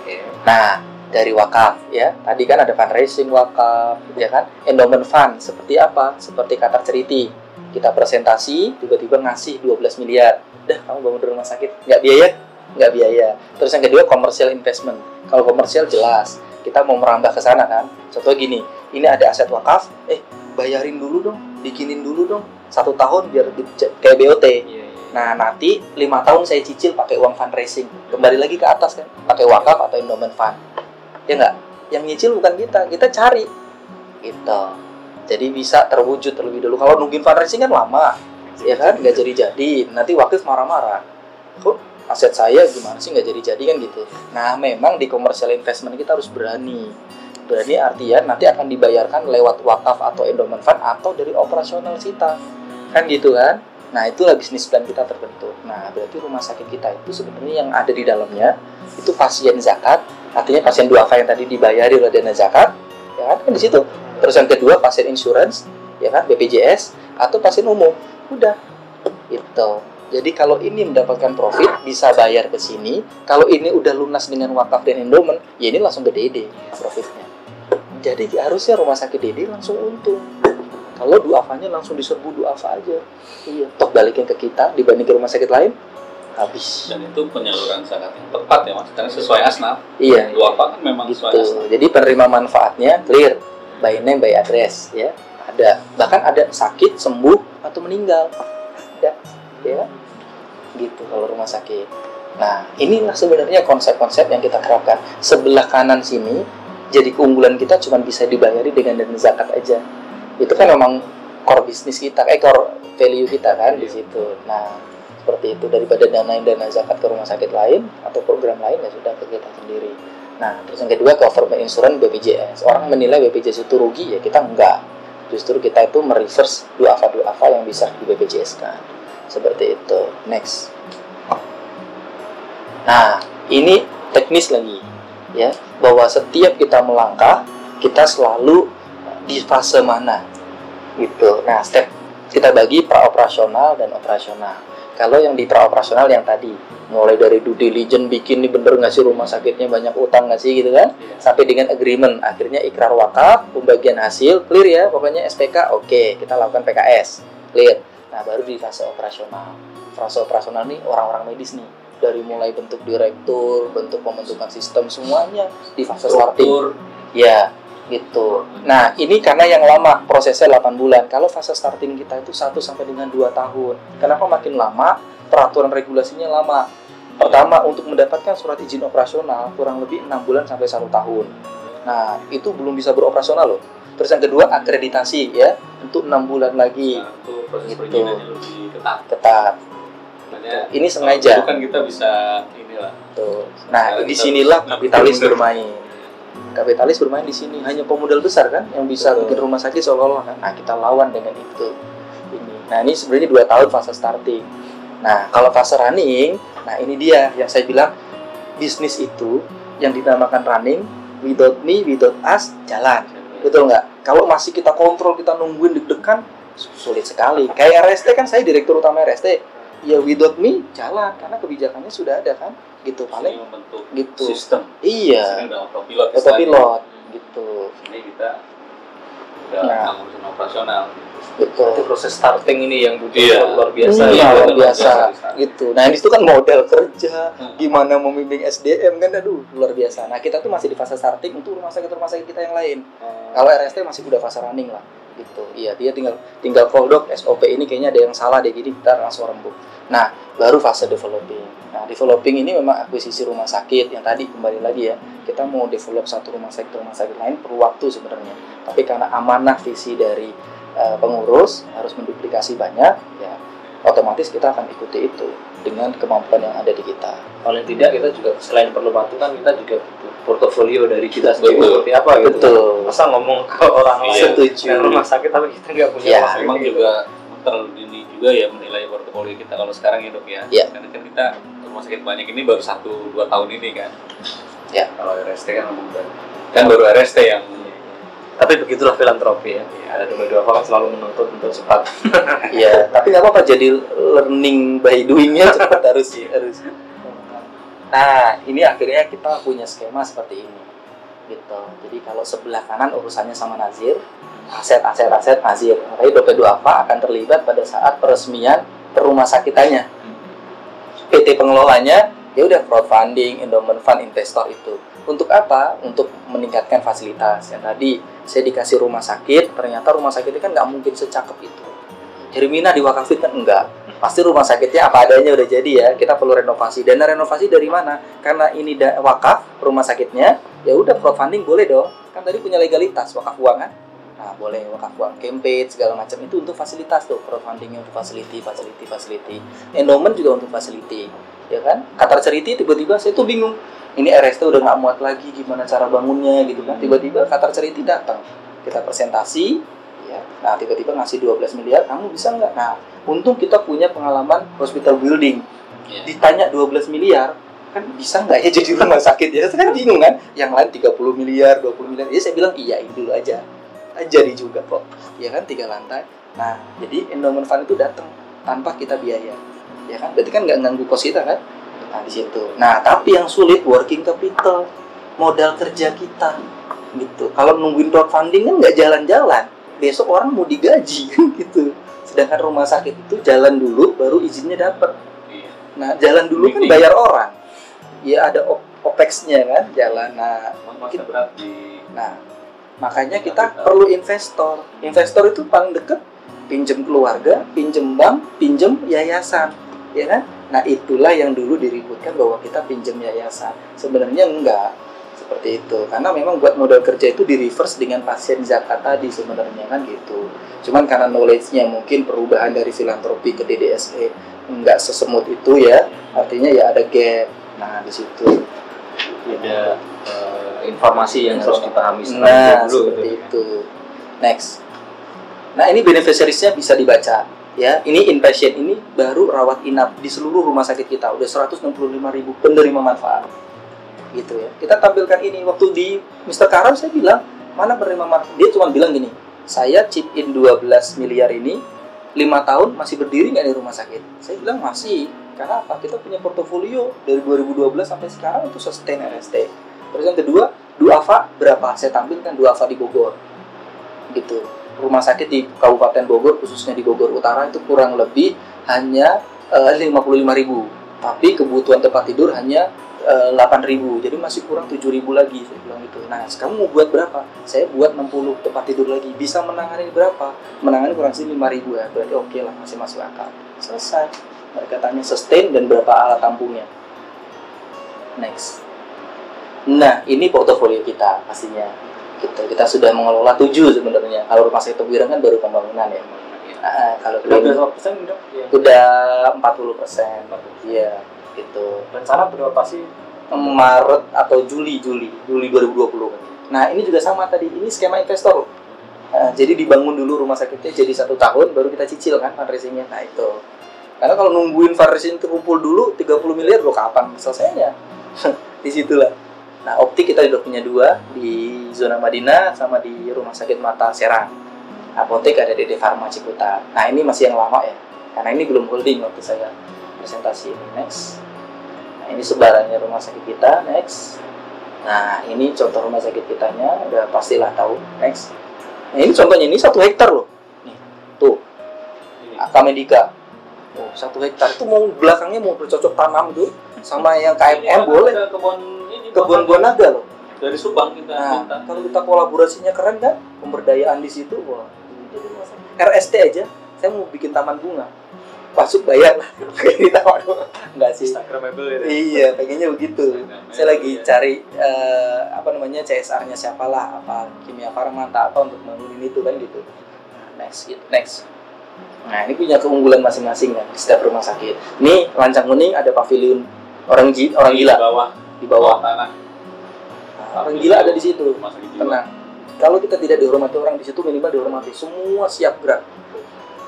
[SPEAKER 1] Oke.
[SPEAKER 3] nah dari wakaf ya. Tadi kan ada fundraising wakaf ya kan? Endowment fund seperti apa? Seperti kata ceriti kita presentasi tiba-tiba ngasih 12 miliar. Dah kamu bangun rumah sakit. Nggak biaya? Nggak biaya. Terus yang kedua commercial investment. Kalau komersial jelas. Kita mau merambah ke sana kan? Contoh gini ini ada aset wakaf. Eh bayarin dulu dong. Bikinin dulu dong. Satu tahun biar di- kayak BOT
[SPEAKER 1] Iya, iya.
[SPEAKER 3] Nah nanti lima tahun saya cicil pakai uang fundraising, kembali lagi ke atas kan, pakai wakaf atau endowment fund, ya nggak? Yang nyicil bukan kita, kita cari, gitu. Jadi bisa terwujud terlebih dulu. Kalau nungguin fundraising kan lama, ya kan? Nggak jadi-jadi. Nanti wakif marah-marah. Kok aset saya gimana sih nggak jadi-jadi kan gitu. Nah memang di commercial investment kita harus berani. Berani artian nanti akan dibayarkan lewat wakaf atau endowment fund atau dari operasional kita. Kan gitu kan? Nah, itulah bisnis plan kita terbentuk. Nah, berarti rumah sakit kita itu sebenarnya yang ada di dalamnya itu pasien zakat, artinya pasien duafa yang tadi dibayari oleh dana zakat, ya kan, kan di situ. Terus yang kedua pasien insurance, ya kan, BPJS atau pasien umum. Udah. Itu. Jadi kalau ini mendapatkan profit bisa bayar ke sini. Kalau ini udah lunas dengan wakaf dan endowment, ya ini langsung ke DD profitnya. Jadi harusnya rumah sakit DD langsung untung. Kalau duafanya langsung diserbu duafa aja. Iya, toh balikin ke kita dibanding ke rumah sakit lain, habis.
[SPEAKER 2] Dan itu penyaluran zakat yang tepat ya mas, karena sesuai asnaf.
[SPEAKER 3] Iya,
[SPEAKER 2] Dua apa kan memang sesuai asnaf.
[SPEAKER 3] gitu. Jadi penerima manfaatnya clear, by name, by address, ya. Ada, bahkan ada sakit, sembuh atau meninggal, ada, ya. Gitu kalau rumah sakit. Nah, inilah sebenarnya konsep-konsep yang kita terapkan. Sebelah kanan sini, jadi keunggulan kita cuma bisa dibayari dengan dana zakat aja. Itu kan memang core bisnis kita, eh core value kita kan di situ. Nah, seperti itu daripada dana dana zakat ke rumah sakit lain atau program lain ya sudah ke kita sendiri. Nah, terus yang kedua government insurance BPJS. Orang menilai BPJS itu rugi ya kita enggak. Justru kita itu mereverse duafa-duafa yang bisa di BPJS kan. Seperti itu. Next. Nah, ini teknis lagi ya, bahwa setiap kita melangkah kita selalu di fase mana gitu. Nah, step kita bagi praoperasional dan operasional. Kalau yang di praoperasional yang tadi mulai dari due diligence bikin nih bener nggak sih rumah sakitnya banyak utang nggak sih gitu kan?
[SPEAKER 2] Iya.
[SPEAKER 3] sampai dengan agreement akhirnya ikrar wakaf pembagian hasil clear ya pokoknya SPK oke kita lakukan PKS clear. Nah baru di fase operasional. Fase operasional nih orang-orang medis nih dari mulai bentuk direktur bentuk pembentukan sistem semuanya di fase starting. Ya gitu nah ini karena yang lama prosesnya 8 bulan kalau fase starting kita itu 1 sampai dengan 2 tahun kenapa makin lama peraturan regulasinya lama pertama untuk mendapatkan surat izin operasional kurang lebih enam bulan sampai satu tahun Nah, itu belum bisa beroperasional loh. Terus yang kedua akreditasi ya untuk enam bulan lagi
[SPEAKER 2] Nah, itu proses
[SPEAKER 3] Gitu.
[SPEAKER 2] perizinannya lebih ketat.
[SPEAKER 3] ketat.
[SPEAKER 2] Makanya
[SPEAKER 3] Ini sengaja.
[SPEAKER 2] Itu kan kita bisa inilah.
[SPEAKER 3] Tuh. Nah, di sinilah kapitalis bermain. Kapitalis bermain di sini hanya pemodal besar kan yang bisa
[SPEAKER 1] Betul.
[SPEAKER 3] bikin rumah sakit seolah-olah kan. Nah, kita lawan dengan itu. Ini. Nah, ini sebenarnya dua tahun fase starting. Nah, kalau fase running, nah ini dia yang saya bilang bisnis itu yang dinamakan running without me, without us jalan. Betul nggak? Kalau masih kita kontrol, kita nungguin deg-degan, sulit sekali. Kayak RST kan saya direktur utama RST. Ya without me jalan karena kebijakannya sudah ada kan. Gitu paling
[SPEAKER 2] membentuk
[SPEAKER 3] gitu.
[SPEAKER 2] sistem.
[SPEAKER 3] Iya,
[SPEAKER 2] udah autopilot.
[SPEAKER 3] autopilot gitu.
[SPEAKER 2] Ini kita udah
[SPEAKER 3] Nah.
[SPEAKER 2] ngurusin operasional.
[SPEAKER 3] Betul.
[SPEAKER 1] Itu proses starting ini yang butuh
[SPEAKER 2] Iya.
[SPEAKER 1] luar biasa.
[SPEAKER 3] Iya,
[SPEAKER 1] ya.
[SPEAKER 3] luar biasa
[SPEAKER 2] biasa.
[SPEAKER 3] gitu. Nah, ini tuh kan model kerja,
[SPEAKER 2] Hmm.
[SPEAKER 3] gimana membimbing SDM kan aduh luar biasa. Nah, kita tuh masih di fase starting untuk rumah sakit rumah sakit kita yang lain. Kalau RST masih udah fase running lah gitu. Iya, dia tinggal tinggal dok SOP ini kayaknya ada yang salah deh gini kita langsung rembuk. Nah, baru fase developing. Nah, developing ini memang akuisisi rumah sakit yang tadi kembali lagi ya. Kita mau develop satu rumah sakit rumah sakit lain perlu waktu sebenarnya. Tapi karena amanah visi dari eh, pengurus harus menduplikasi banyak, ya otomatis kita akan ikuti itu dengan kemampuan yang ada di kita.
[SPEAKER 1] Paling tidak kita juga selain perlu waktu kan kita juga butuh portofolio dari kita sendiri
[SPEAKER 2] Betul.
[SPEAKER 1] seperti apa gitu.
[SPEAKER 3] Betul.
[SPEAKER 1] Masa ngomong ke orang
[SPEAKER 2] Iya.
[SPEAKER 1] lain
[SPEAKER 3] Setuju.
[SPEAKER 1] dan rumah sakit tapi kita nggak punya
[SPEAKER 3] Iya.
[SPEAKER 1] rumah sakit
[SPEAKER 2] Memang juga terlalu dini juga ya menilai portofolio kita kalau sekarang ya dok ya.
[SPEAKER 3] Iya.
[SPEAKER 2] Karena kan kita rumah sakit banyak ini baru satu dua tahun ini kan.
[SPEAKER 3] Ya.
[SPEAKER 2] Kalau RST kan baru. Kan baru RST yang
[SPEAKER 1] Tapi begitulah filantropi ya. Ada dua-dua orang selalu menuntut untuk cepat.
[SPEAKER 3] Iya, tapi nggak apa-apa jadi learning by doingnya cepat harus harus. Nah, ini akhirnya kita punya skema seperti ini, gitu. Jadi kalau sebelah kanan urusannya sama Nazir, aset aset aset Nazir. Tapi Dope Duafa akan terlibat pada saat peresmian perumah sakitannya. PT pengelolanya ya udah crowdfunding, endowment fund, investor itu. Untuk apa? Untuk meningkatkan fasilitas. Yang tadi saya dikasih rumah sakit, ternyata rumah sakit itu kan nggak mungkin secakep itu. Hermina diwakafin kan enggak. Pasti rumah sakitnya apa adanya udah jadi ya. Kita perlu renovasi. Dana renovasi dari mana? Karena ini da- wakaf rumah sakitnya, ya udah crowdfunding boleh dong. Kan tadi punya legalitas wakaf uang kan? Nah, boleh wakaf uang campaign segala macam itu untuk fasilitas tuh crowdfundingnya untuk facility, facility, facility. Endowment juga untuk facility, ya kan? Qatar Charity tiba-tiba saya tuh bingung. Ini RST udah nggak muat lagi gimana cara bangunnya gitu kan? Tiba-tiba Qatar Charity datang, kita presentasi, ya. Nah tiba-tiba ngasih 12 miliar, kamu bisa nggak? Nah, untung kita punya pengalaman hospital building.
[SPEAKER 2] Iya.
[SPEAKER 3] Ditanya 12 miliar, kan bisa nggak ya jadi rumah sakit ya? Saya kan bingung kan? Yang lain 30 miliar, 20 miliar. Ya saya bilang iyain dulu aja. Jadi juga kok. Ya kan tiga lantai. Nah, jadi endowment fund itu datang tanpa kita biaya. Ya kan? Berarti kan nggak ganggu kos kita kan? Nah, di situ. Nah, tapi yang sulit working capital, modal kerja kita. Gitu. Kalau nungguin crowdfunding kan nggak jalan-jalan. Besok orang mau digaji gitu. Sedangkan rumah sakit itu jalan dulu baru izinnya dapat. Nah, jalan dulu kan bayar orang. Ya ada op- OPEX-nya kan, jalan. Nah,
[SPEAKER 2] berat di
[SPEAKER 3] Nah, makanya kita perlu investor. Investor itu paling deket pinjem keluarga, pinjem bank, pinjem yayasan, ya kan? Nah, itulah yang dulu diributkan bahwa kita pinjem yayasan. Sebenarnya enggak seperti itu. Karena memang buat modal kerja itu di reverse dengan pasien zakat tadi sebenarnya kan gitu. Cuman karena knowledge-nya mungkin perubahan dari filantropi ke DDSE enggak sesemut itu ya. Artinya ya ada gap. Nah, di situ.
[SPEAKER 1] Ada eh, informasi yang harus dipahami
[SPEAKER 3] Nah,
[SPEAKER 1] dulu
[SPEAKER 3] seperti
[SPEAKER 1] gitu.
[SPEAKER 3] itu. Next. Nah, ini beneficiaries-nya bisa dibaca. Ya, ini inpatient ini baru rawat inap di seluruh rumah sakit kita. Udah 165 ribu penerima manfaat. Gitu ya. Kita tampilkan ini waktu di Mr. Karam saya bilang, mana penerima manfaat? Dia cuma bilang gini, saya chip in 12 miliar ini 5 tahun masih berdiri nggak di rumah sakit? Saya bilang masih. Karena apa? Kita punya portofolio dari 2012 sampai sekarang itu sustain RST. Terus yang kedua, Duafa berapa? Saya tampilkan Duafa di Bogor. Gitu. Rumah sakit di Kabupaten Bogor, khususnya di Bogor Utara itu kurang lebih hanya eh, 55.000 ribu. Tapi kebutuhan tempat tidur hanya eh, 8.000. Jadi masih kurang 7.000 lagi. Saya bilang gitu. Nah, kamu mau buat berapa? Saya buat 60 tempat tidur lagi. Bisa menangani berapa? Menangani kurang lebih 5.000 ya. Berarti oke lah, masih masuk akal. Selesai. Mereka tanya sustain dan berapa alat tampungnya. Next. Nah, ini portofolio kita pastinya. Kita, kita sudah mengelola tujuh sebenarnya. Kalau rumah sakit Tebuireng kan baru pembangunan ya. Ah, kalau
[SPEAKER 1] Udah berapa persen dok? Iya.
[SPEAKER 3] udah 40 persen. Iya, gitu.
[SPEAKER 1] Rencana berapa sih?
[SPEAKER 3] Maret atau Juli, Juli, Juli 2020. Nah, ini juga sama tadi. Ini skema investor. loh. Nah, jadi dibangun dulu rumah sakitnya jadi satu tahun, baru kita cicil kan fundraisingnya. Nah, itu. Karena kalau nungguin fundraising terkumpul dulu 30 miliar, lo kapan selesainya? Di situlah. Nah, optik kita udah punya dua di zona Madinah sama di rumah sakit mata Serang. Apotek ada di Farma Ciputa. Nah, ini masih yang lama ya. Karena ini belum holding waktu saya presentasi ini. Next. Nah, ini sebarannya rumah sakit kita. Next. Nah, ini contoh rumah sakit kitanya. Udah pastilah tahu. Next. Nah, ini contohnya ini satu hektar loh. Nih, tuh. Aka Medika. Oh, satu hektar itu mau belakangnya mau bercocok tanam tuh sama yang KMM boleh.
[SPEAKER 2] Kebun ini
[SPEAKER 3] Kebun. Bonaga loh.
[SPEAKER 2] dari Subang kita
[SPEAKER 3] Nah,
[SPEAKER 2] minta.
[SPEAKER 3] kalau kita kolaborasinya keren kan, pemberdayaan di situ, wah. RST aja, saya mau bikin taman bunga. Masuk bayar lah, di bunga. Enggak sih.
[SPEAKER 1] Instagramable ya.
[SPEAKER 3] Iya, pengennya begitu. Saya lagi
[SPEAKER 2] Iya.
[SPEAKER 3] cari eh, apa namanya CSR-nya siapa lah, apa Kimia Farma atau apa untuk bangunin itu kan gitu. Nah, next, gitu. next. Nah, ini punya keunggulan masing-masing kan di setiap rumah sakit. Ini lancang kuning ada pavilion orang gi- orang
[SPEAKER 2] Di
[SPEAKER 3] gila
[SPEAKER 2] bawah
[SPEAKER 3] di bawah.
[SPEAKER 2] tanah.
[SPEAKER 3] Nah, orang gila ada di situ. Tenang kalau kita tidak dihormati orang di situ minimal dihormati semua siap gerak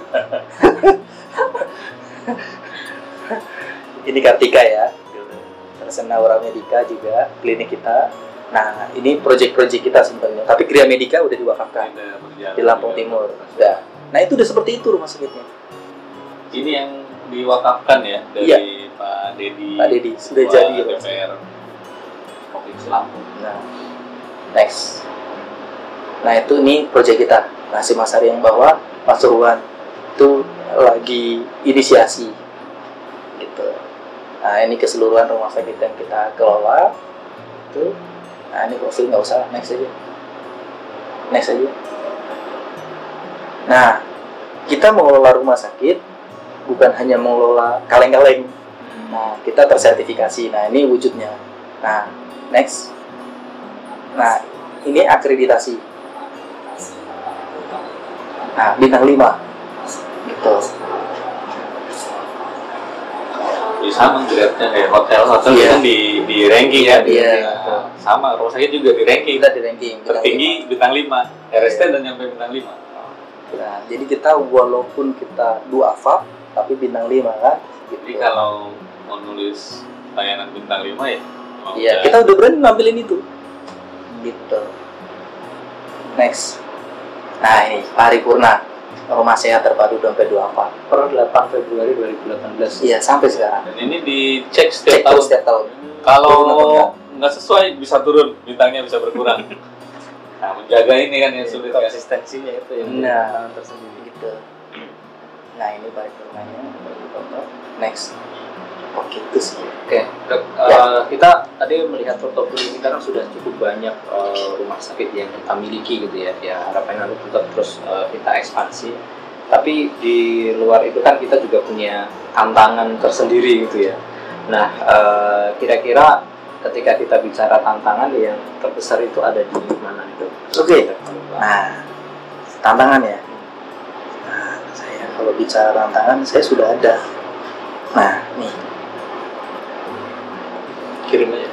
[SPEAKER 3] ini Kartika ya Tersena Aura Medika juga klinik kita nah ini proyek-proyek kita sebenarnya tapi Kriya Medika udah diwakafkan di Lampung. Timur udah nah itu udah seperti itu rumah sakitnya
[SPEAKER 2] Ini yang diwakafkan ya dari
[SPEAKER 3] Iya.
[SPEAKER 2] Pak Dedi.
[SPEAKER 3] Pak Dedi sudah jadi sakit.
[SPEAKER 2] DPR Provinsi Lampung.
[SPEAKER 3] Nah, next. Nah itu nih proyek kita. Nah si Mas Ari yang bawa, Pasuruan itu lagi inisiasi, gitu. Nah ini keseluruhan rumah sakit yang kita kelola. Itu. Nah ini profil nggak usah, next aja. Next aja. Nah kita mengelola rumah sakit bukan hanya mengelola kaleng-kaleng. Nah, kita tersertifikasi. Nah, ini wujudnya. Nah, next. Nah, ini akreditasi. Nah, bintang 5.
[SPEAKER 2] Ya, sama grade-nya kayak hotel hotel
[SPEAKER 3] Iya.
[SPEAKER 2] kan di di ranking ya. di-
[SPEAKER 3] Iya.
[SPEAKER 2] Nah, sama rumah sakit juga di ranking.
[SPEAKER 3] Kita di ranking bintang
[SPEAKER 2] Tertinggi bintang 5. RST dan nyampe bintang 5.
[SPEAKER 3] lima. Nah, jadi kita walaupun kita dua AFA tapi bintang 5 kan.
[SPEAKER 2] Jadi
[SPEAKER 3] Gitu.
[SPEAKER 2] kalau mau nulis layanan bintang 5 ya
[SPEAKER 3] Iya,
[SPEAKER 2] udah-
[SPEAKER 3] kita udah berani nampilin itu. Gitu. Next. Nah, ini paripurna rumah sehat terpadu dompet dua apa?
[SPEAKER 1] Per 8 Februari 2018.
[SPEAKER 3] Iya, sampai sekarang.
[SPEAKER 2] Dan ini dicek setiap
[SPEAKER 3] Cek
[SPEAKER 2] tahun.
[SPEAKER 3] setiap tahun.
[SPEAKER 2] Kalau nggak sesuai bisa turun, bintangnya bisa berkurang. nah, menjaga ini kan yang sulit kan.
[SPEAKER 1] konsistensinya itu yang
[SPEAKER 3] Nah.
[SPEAKER 1] tersendiri.
[SPEAKER 3] Gitu. Nah, ini paripurnanya. Next. Gitu sih.
[SPEAKER 1] Oke, dok, eh, kita tadi melihat portofolio kita kan sudah cukup banyak eh, rumah sakit yang kita miliki gitu ya. Ya harapannya nanti tetap terus eh, kita ekspansi. Tapi di luar itu kan kita juga punya tantangan tersendiri gitu ya. Nah, eh, kira-kira ketika kita bicara tantangan yang terbesar itu ada di mana itu?
[SPEAKER 3] Oke. Nah, tantangan ya. Nah, saya kalau bicara tantangan, saya sudah ada. Nah, nih.
[SPEAKER 1] Kirim aja.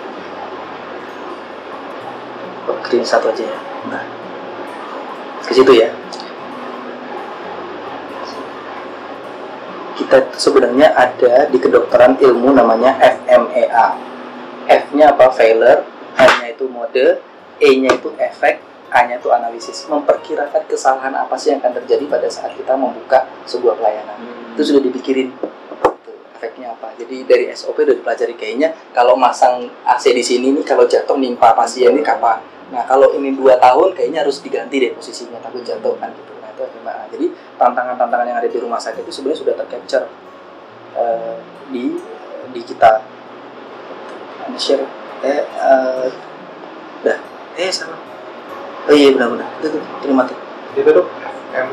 [SPEAKER 3] Oh, kirim satu aja ya. Nah, ke situ ya. Kita sebenarnya ada di kedokteran ilmu namanya FMEA. F-nya apa? Failure. M-nya itu mode. E-nya itu efek. A-nya itu analisis. Memperkirakan kesalahan apa sih yang akan terjadi pada saat kita membuka sebuah pelayanan. Itu sudah dipikirin. Tuh, efeknya apa? Jadi dari SOP udah dipelajari kayaknya kalau masang AC di sini nih kalau jatuh nimpa pasien ini kapan? Nah kalau ini dua tahun kayaknya harus diganti deh posisinya takut jatuh kan gitu. Nah itu gimana? Jadi tantangan-tantangan yang ada di rumah sakit itu sebenarnya sudah tercapture eh, di di kita. Ini share eh eh, dah eh sama. Oh iya benar-benar. Itu tuh terima tuh.
[SPEAKER 1] Itu dok. M.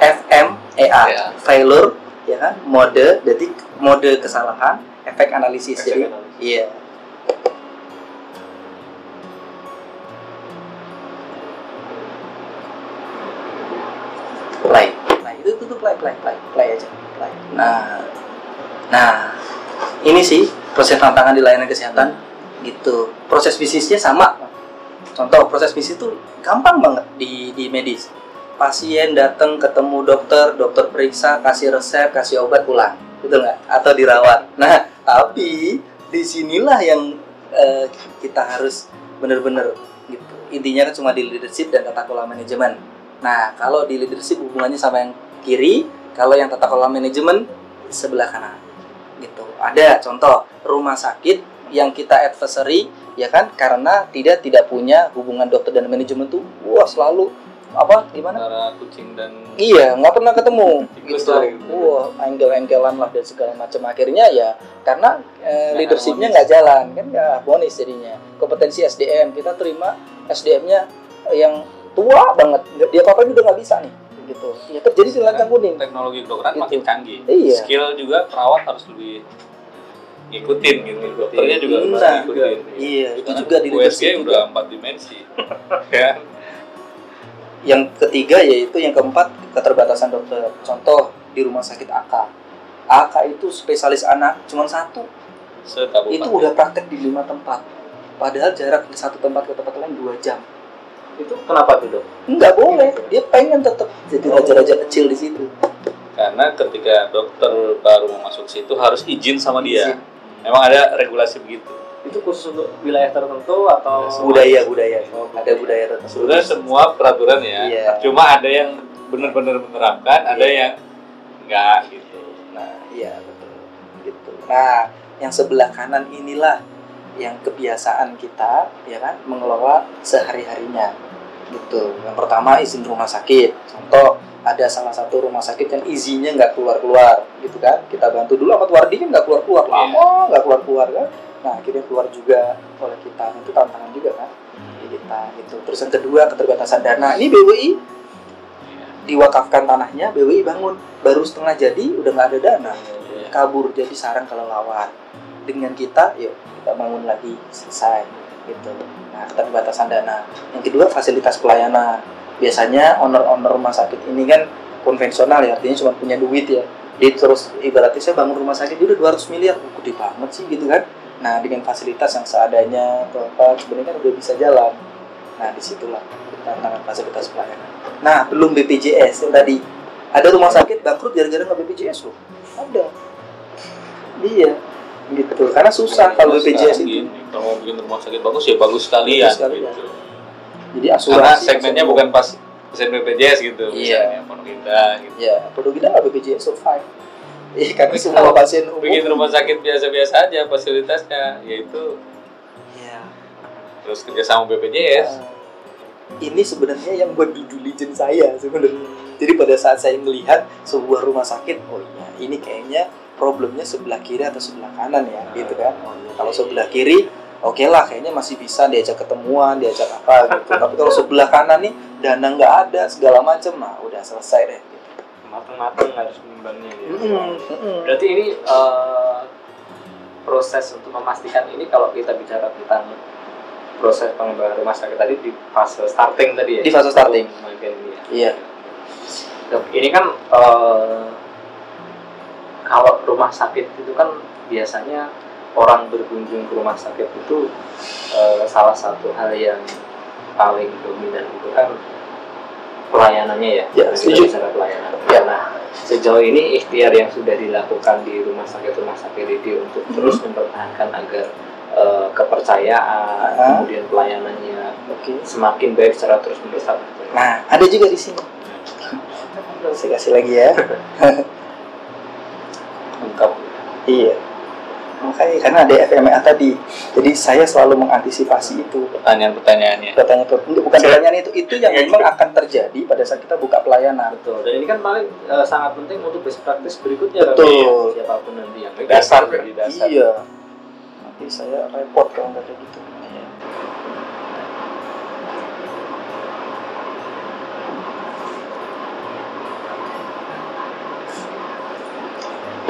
[SPEAKER 3] FMEA
[SPEAKER 2] Ya.
[SPEAKER 3] failure ya kan? Mode detik mode kesalahan efek analisis.
[SPEAKER 1] Efek
[SPEAKER 3] jadi iya. Play play. Itu tutup play play play. Play aja play. Nah nah ini sih proses tantangan di layanan kesehatan. Gitu. Proses bisnisnya sama. Contoh proses bisnis itu gampang banget di di medis pasien datang ketemu dokter dokter periksa kasih resep kasih obat pulang. Betul nggak? Atau dirawat. Nah tapi di sinilah yang eh, kita harus benar-benar gitu. Intinya kan cuma di leadership dan tata kelola manajemen. Nah kalau di leadership hubungannya sama yang kiri kalau yang tata kelola manajemen sebelah kanan. Gitu. Ada contoh rumah sakit yang kita adversary ya kan? Karena tidak tidak punya hubungan dokter dan manajemen tuh wah selalu apa gimana
[SPEAKER 2] antara kucing dan
[SPEAKER 3] Iya, nggak pernah ketemu.
[SPEAKER 2] Tikus
[SPEAKER 3] Gitu.
[SPEAKER 2] lah, gitu.
[SPEAKER 3] Wah, anggel-anggelan lah dan segala macam. Akhirnya ya karena eh, leadershipnya nggak jalan, kan nggak harmonis jadinya. Kompetensi SDM kita terima SDM-nya yang tua banget, dia apa juga nggak bisa nih. Gitu. Ya terjadi di kuning.
[SPEAKER 2] teknologi kedokteran
[SPEAKER 3] Gitu.
[SPEAKER 2] makin canggih
[SPEAKER 3] Iya.
[SPEAKER 2] skill juga perawat harus lebih ngikutin gitu dokternya juga harus
[SPEAKER 3] Nah,
[SPEAKER 2] ngikutin
[SPEAKER 3] Iya, itu juga di
[SPEAKER 2] USG
[SPEAKER 3] leadership juga.
[SPEAKER 2] udah empat dimensi ya
[SPEAKER 3] Yang ketiga yaitu yang keempat keterbatasan dokter. Contoh di rumah sakit AK. AK itu spesialis anak cuma satu.
[SPEAKER 2] sekabupaten
[SPEAKER 3] itu udah praktek di lima tempat padahal jarak dari satu tempat ke tempat lain dua jam
[SPEAKER 1] Itu kenapa tuh dok?
[SPEAKER 3] nggak boleh dia pengen tetap jadi raja-raja kecil di situ
[SPEAKER 2] karena ketika dokter baru mau masuk situ harus izin sama dia
[SPEAKER 3] Izin.
[SPEAKER 2] memang ada regulasi begitu
[SPEAKER 1] Itu khusus untuk wilayah tertentu atau
[SPEAKER 3] budaya budaya.
[SPEAKER 1] Oh,
[SPEAKER 3] ada budaya tertentu.
[SPEAKER 2] Sudah semua peraturan ya.
[SPEAKER 3] Iya.
[SPEAKER 2] cuma ada yang benar-benar menerapkan ada
[SPEAKER 3] Iya.
[SPEAKER 2] yang enggak gitu.
[SPEAKER 3] Nah iya betul. Gitu. Nah yang sebelah kanan inilah yang kebiasaan kita ya kan mengelola sehari harinya gitu. Yang pertama izin rumah sakit. Contoh ada salah satu rumah sakit yang izinnya nggak keluar keluar gitu kan. Kita bantu dulu sama Tuardi kan nggak keluar keluar
[SPEAKER 2] Iya.
[SPEAKER 3] lama nggak keluar keluar kan nah akhirnya keluar juga oleh kita. Itu tantangan juga kan di kita gitu. Terus yang kedua keterbatasan dana. Ini BWI diwakafkan tanahnya BWI bangun. Baru setengah jadi udah nggak ada dana.
[SPEAKER 2] Iya.
[SPEAKER 3] kabur jadi sarang kelelawar. Dengan kita yuk kita bangun lagi selesai gitu. Nah keterbatasan dana. Yang kedua fasilitas pelayanan. Biasanya owner-owner rumah sakit ini kan konvensional ya artinya cuma punya duit ya. Dia terus ibaratnya saya bangun rumah sakit udah 200 miliar. Gede banget sih gitu kan nah dengan fasilitas yang seadanya atau apa sebenarnya kan udah bisa jalan. Nah di situlah tantangan fasilitas pelayanan. Nah belum BPJS yang tadi. Ada rumah sakit bangkrut gara-gara nggak BPJS loh. Ada. Iya gitu. Karena susah kalau BPJS itu.
[SPEAKER 2] Gini, kalau mau bikin rumah sakit bagus ya bagus sekalian,
[SPEAKER 3] Bagus sekalian.
[SPEAKER 2] gitu.
[SPEAKER 3] jadi
[SPEAKER 2] karena
[SPEAKER 3] asuransi
[SPEAKER 2] segmennya bukan pas pasien BPJS gitu
[SPEAKER 3] Iya.
[SPEAKER 2] misalnya Pondok Indah gitu.
[SPEAKER 3] Ya perlu kita nggak BPJS survive Iya, karena semua pasien umum
[SPEAKER 2] bikin rumah sakit biasa-biasa aja fasilitasnya yaitu
[SPEAKER 3] Iya.
[SPEAKER 2] terus kerjasama BPJS
[SPEAKER 3] Nah, ini sebenarnya yang buat due diligence saya sebenarnya. Jadi pada saat saya melihat sebuah rumah sakit, oh iya, ini kayaknya problemnya sebelah kiri atau sebelah kanan ya, gitu kan. Kalau sebelah kiri, oke lah, kayaknya masih bisa diajak ketemuan, diajak apa gitu. Tapi kalau sebelah kanan nih, dana nggak ada, segala macam, nah udah selesai deh.
[SPEAKER 1] Matang-matang harus menimbangnya gitu.
[SPEAKER 3] Mm-mm, mm-mm.
[SPEAKER 1] Berarti ini eh, proses untuk memastikan ini kalau kita bicara tentang proses pengembangan rumah sakit tadi di fase starting tadi ya.
[SPEAKER 3] Di fase starting.
[SPEAKER 1] Ini ya.
[SPEAKER 3] Iya.
[SPEAKER 1] Dok, ini kan eh, kalau rumah sakit itu kan biasanya orang berkunjung ke rumah sakit itu eh, salah satu hal yang paling dominan itu kan pelayanannya ya.
[SPEAKER 3] Ya, setuju.
[SPEAKER 1] pelayanan.
[SPEAKER 3] Ya.
[SPEAKER 1] Nah, sejauh ini ikhtiar yang sudah dilakukan di rumah sakit rumah sakit ini untuk
[SPEAKER 3] Mhm.
[SPEAKER 1] terus mempertahankan agar eh, kepercayaan,
[SPEAKER 3] Ah.
[SPEAKER 1] kemudian pelayanannya
[SPEAKER 3] Oke.
[SPEAKER 1] semakin baik secara terus menerus.
[SPEAKER 3] Nah, ada juga di sini. Saya kasih lagi ya.
[SPEAKER 2] lengkap
[SPEAKER 3] Iya. Makanya karena ada FMA tadi. Jadi saya selalu mengantisipasi itu.
[SPEAKER 2] pertanyaan-pertanyaannya
[SPEAKER 3] Pertanyaan itu bukan pertanyaan itu, itu yang memang akan terjadi pada saat kita buka pelayanan.
[SPEAKER 1] Betul. Dan ini kan paling eh, sangat penting untuk best practice berikutnya
[SPEAKER 3] Betul.
[SPEAKER 1] Ya. siapa pun nanti yang
[SPEAKER 2] dasar di dasar
[SPEAKER 3] Iya. Nanti saya repot kalau nggak kayak gitu.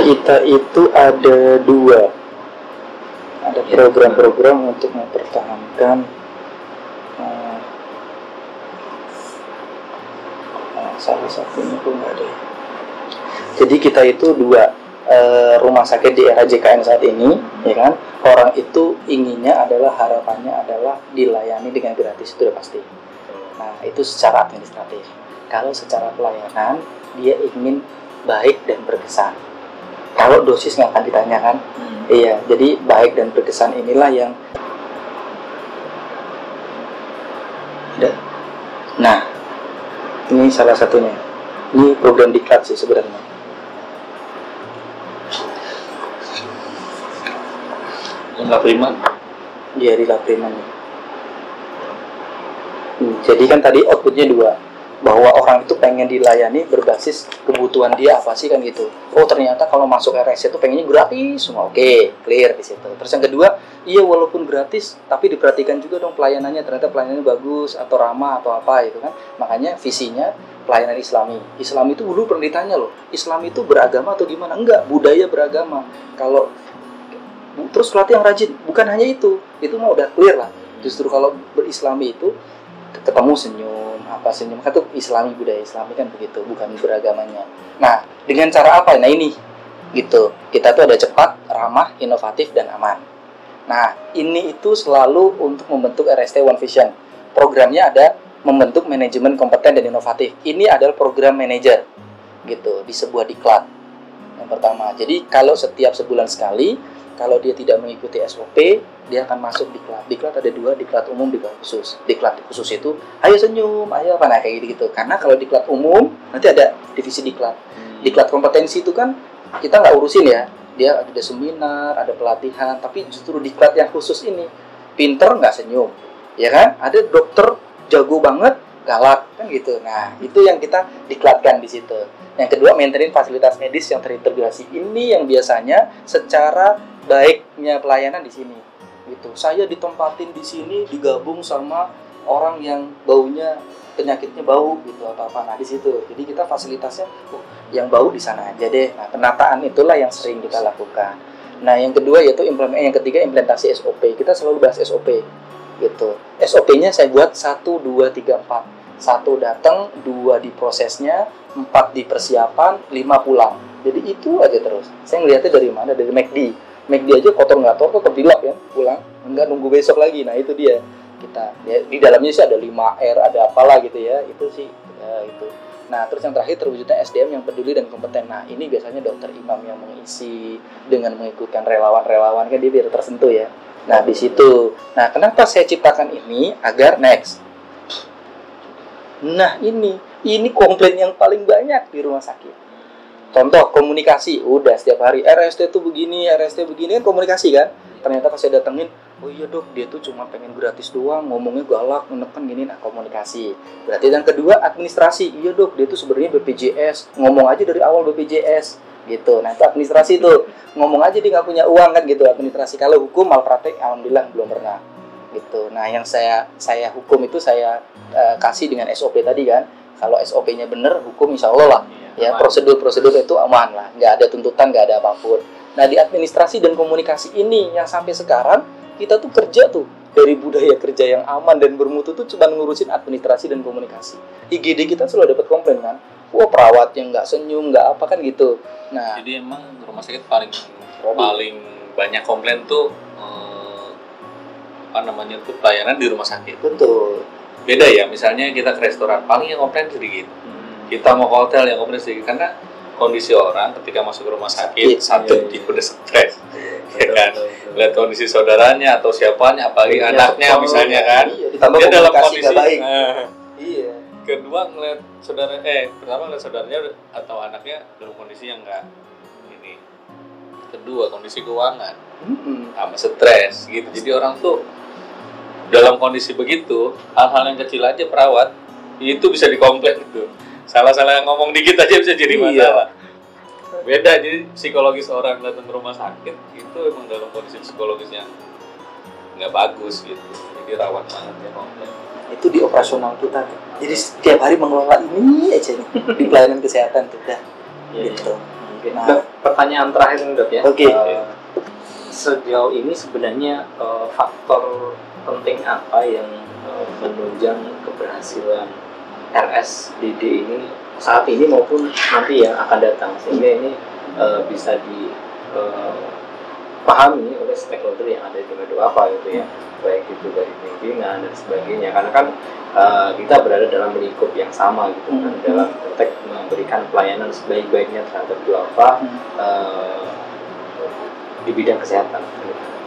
[SPEAKER 3] Kita itu ada dua. Ada program-program untuk mempertahankan eh, eh, salah satunya tuh nggak ada. Jadi kita itu dua eh, rumah sakit di era JKN saat ini, ya kan? Orang itu inginnya adalah harapannya adalah dilayani dengan gratis itu udah pasti. Nah itu secara administratif. Kalau secara pelayanan dia ingin baik dan berkesan. Kalau dosis nggak akan ditanyakan, iya. Jadi baik dan berkesan inilah yang ada. Nah, ini salah satunya. Ini program diklat sih sebenarnya.
[SPEAKER 2] Enggak prima.
[SPEAKER 3] Dia di Lapriman. Hmm, Jadi kan tadi outputnya dua bahwa orang itu pengen dilayani berbasis kebutuhan dia apa sih kan gitu. Oh ternyata kalau masuk RS itu pengennya gratis semua. Oke, clear di situ. Terus yang kedua, iya walaupun gratis tapi diperhatikan juga dong pelayanannya ternyata pelayanannya bagus atau ramah atau apa gitu kan. Makanya visinya pelayanan Islami. Islam itu dulu pernah ditanya loh, Islam itu beragama atau gimana? Enggak, budaya beragama. Kalau terus pelatih yang rajin, bukan hanya itu. Itu mah udah clear lah. Justru kalau berislami itu ketemu senyum apa senyum itu islami budaya islami kan begitu bukan beragamanya. Nah dengan cara apa? Nah ini. Gitu. Kita tuh ada cepat ramah inovatif dan aman. Nah ini itu selalu untuk membentuk RST One Vision. Programnya ada membentuk manajemen kompeten dan inovatif. Ini adalah program manager. Gitu. Di sebuah diklat. Yang pertama. Jadi kalau setiap sebulan sekali kalau dia tidak mengikuti SOP dia akan masuk diklat. Diklat ada dua, diklat umum, diklat khusus. Diklat khusus itu, ayo senyum, ayo apa nah kayak gitu. Karena kalau diklat umum nanti ada divisi diklat. Diklat kompetensi itu kan kita nggak urusin ya. Dia ada seminar, ada pelatihan, tapi justru diklat yang khusus ini pinter nggak senyum, ya kan? Ada dokter jago banget, galak kan gitu. Nah itu yang kita diklatkan di situ. Yang kedua maintain fasilitas medis yang terintegrasi. Ini yang biasanya secara baiknya pelayanan di sini. Gitu. Saya ditempatin di sini digabung sama orang yang baunya penyakitnya bau gitu atau apa. Nah di situ. Jadi kita fasilitasnya oh, yang bau di sana aja deh. Nah penataan itulah yang sering kita lakukan. Nah yang kedua yaitu implement yang ketiga implementasi SOP kita selalu bahas SOP gitu. SOP-nya saya buat satu dua tiga empat. Satu datang dua di prosesnya empat di persiapan lima pulang. Jadi itu aja terus. Saya ngelihatnya dari mana? Dari McD McD aja kotor nggak kotor tetap dilap ya. Pulang nggak nunggu besok lagi. Nah itu dia. Kita ya, di dalamnya sih ada 5 R ada apalah gitu ya. Itu sih ya, itu. Nah terus yang terakhir terwujudnya SDM yang peduli dan kompeten. Nah ini biasanya dokter imam yang mengisi dengan mengikutkan relawan-relawan kan dia biar tersentuh ya. Nah di situ. Nah kenapa saya ciptakan ini? Agar next. Nah ini. Ini komplain yang paling banyak di rumah sakit Contoh komunikasi, udah setiap hari RST tuh begini, RST begini kan komunikasi kan. Ternyata pas saya datengin, oh iya dok, dia tuh cuma pengen gratis doang, ngomongnya galak, menekan gini, nah komunikasi. Berarti yang kedua administrasi, iya dok, dia tuh sebenarnya BPJS, ngomong aja dari awal BPJS gitu. Nah itu administrasi tuh, ngomong aja dia nggak punya uang kan gitu administrasi. Kalau hukum malpraktek, alhamdulillah belum pernah gitu. Nah yang saya saya hukum itu saya uh, kasih dengan SOP tadi kan. Kalau SOP-nya bener, hukum insya Allah lah ya prosedur-prosedur itu aman lah. Nggak ada tuntutan nggak ada apa pun. Nah di administrasi dan komunikasi ini yang sampai sekarang kita tuh kerja tuh dari budaya kerja yang aman dan bermutu tuh cuma ngurusin administrasi dan komunikasi. IGD kita selalu dapat komplain kan wah perawat yang nggak senyum nggak apa kan gitu. Nah
[SPEAKER 2] jadi emang rumah sakit paling paling banyak komplain tuh eh, apa namanya tuh pelayanan di rumah sakit.
[SPEAKER 3] Betul
[SPEAKER 2] beda ya misalnya kita ke restoran paling yang komplain sedikit. Kita mau ke hotel yang komplain sedikit karena kondisi orang ketika masuk ke rumah sakit
[SPEAKER 3] Sakit,
[SPEAKER 2] satu
[SPEAKER 1] iya, iya.
[SPEAKER 2] dia udah stres. Ya kan? lihat kondisi saudaranya atau siapanya apalagi
[SPEAKER 3] Iya,
[SPEAKER 2] anaknya misalnya kan?
[SPEAKER 3] iya,
[SPEAKER 2] dia dalam kondisi
[SPEAKER 3] baik.
[SPEAKER 2] Nah,
[SPEAKER 3] iya.
[SPEAKER 2] kedua ngeliat saudara eh pertama ngeliat saudaranya atau anaknya dalam kondisi yang enggak ini. Kedua kondisi keuangan. Sama stres gitu. Jadi orang tuh dalam kondisi begitu hal-hal yang kecil aja perawat itu bisa dikomplain gitu salah-salah ngomong dikit aja bisa jadi
[SPEAKER 3] Iya.
[SPEAKER 2] masalah beda jadi psikologis orang datang ke rumah sakit itu emang dalam kondisi psikologis yang nggak bagus gitu jadi rawan banget ya komplain
[SPEAKER 3] itu di operasional kita tuh. jadi setiap hari mengelola ini aja nih di pelayanan kesehatan tuh dah
[SPEAKER 1] Iya,
[SPEAKER 3] gitu
[SPEAKER 1] Mungkin.
[SPEAKER 3] Nah.
[SPEAKER 1] Dok, pertanyaan terakhir nih dok ya.
[SPEAKER 3] Oke.
[SPEAKER 1] Eh, sejauh ini sebenarnya eh, faktor penting apa yang eh, menunjang keberhasilan RSDD ini saat ini maupun nanti yang akan datang sehingga ini uh, bisa dipahami oleh stakeholder yang ada di Medo apa gitu ya baik itu dari pimpinan dan sebagainya karena kan uh, kita berada dalam lingkup yang sama gitu kan
[SPEAKER 3] Hmm.
[SPEAKER 1] dalam konteks memberikan pelayanan sebaik-baiknya terhadap duafa
[SPEAKER 3] Hmm.
[SPEAKER 1] uh, di bidang kesehatan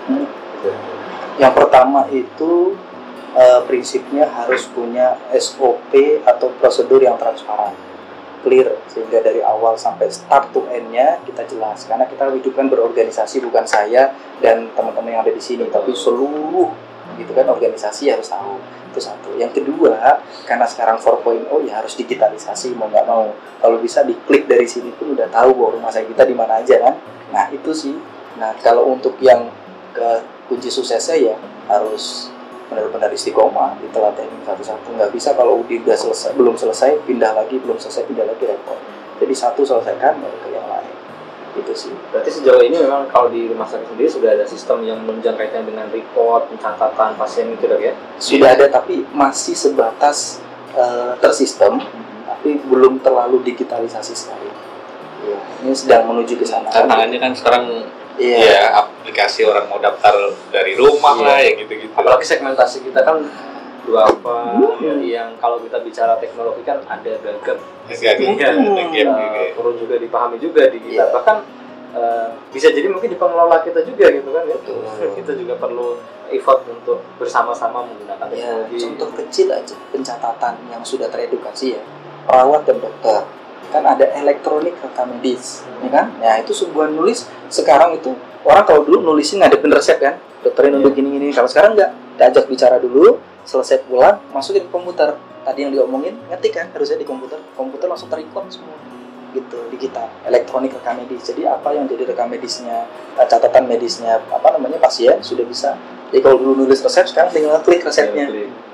[SPEAKER 3] Hmm.
[SPEAKER 1] gitu.
[SPEAKER 3] Yang pertama itu eh, prinsipnya harus punya SOP atau prosedur yang transparan, clear sehingga dari awal sampai start to end-nya kita jelas. Karena kita hidup kan berorganisasi bukan saya dan teman-teman yang ada di sini, tapi seluruh gitu kan organisasi harus tahu itu satu. Yang kedua, karena sekarang 4.0 ya harus digitalisasi mau nggak mau. Kalau bisa diklik dari sini pun udah tahu bahwa rumah sakit kita di mana aja kan. Nah itu sih. Nah kalau untuk yang ke kunci suksesnya ya harus benar-benar istiqomah ditelatenin satu-satu. Nggak bisa kalau udah selesai belum selesai pindah lagi belum selesai pindah lagi repot. Jadi satu selesaikan baru ke yang lain. Itu sih.
[SPEAKER 1] Berarti sejauh ini memang kalau di rumah sakit sendiri sudah ada sistem yang menunjang kaitannya dengan report, pencatatan pasien gitu dok ya?
[SPEAKER 3] sudah ada tapi masih sebatas eh, tersistem tapi belum terlalu digitalisasi sekali. Iya, ini sedang menuju ke sana.
[SPEAKER 2] Tantangannya kan sekarang
[SPEAKER 3] iya.
[SPEAKER 2] ya aplikasi orang mau daftar dari rumah
[SPEAKER 1] Iya.
[SPEAKER 2] lah ya gitu-gitu.
[SPEAKER 1] Apalagi segmentasi kita kan dua apa
[SPEAKER 3] Hmm.
[SPEAKER 1] yang kalau kita bicara teknologi kan ada gagap. Iya, Eh,
[SPEAKER 2] juga.
[SPEAKER 1] perlu juga dipahami juga di kita.
[SPEAKER 3] Iya.
[SPEAKER 1] bahkan eh, bisa jadi mungkin di pengelola kita juga gitu kan ya.
[SPEAKER 3] Betul.
[SPEAKER 1] kita juga perlu effort untuk bersama-sama menggunakan
[SPEAKER 3] Ya,
[SPEAKER 1] teknologi.
[SPEAKER 3] contoh kecil aja pencatatan yang sudah teredukasi ya. Perawat dan dokter. Kan ada elektronik rekam medis ya kan? Ya itu sebuah nulis sekarang itu orang kalau dulu nulisin ngadepin resep kan dokternya nunduk gini gini kalau sekarang nggak diajak bicara dulu selesai pulang masukin ke komputer. Tadi yang diomongin ngetik kan harusnya di komputer. Komputer langsung terrecord semua gitu di kita elektronik rekam medis. Jadi apa yang jadi rekam medisnya eh, catatan medisnya apa namanya pasien sudah bisa. Jadi kalau dulu nulis resep sekarang tinggal klik resepnya.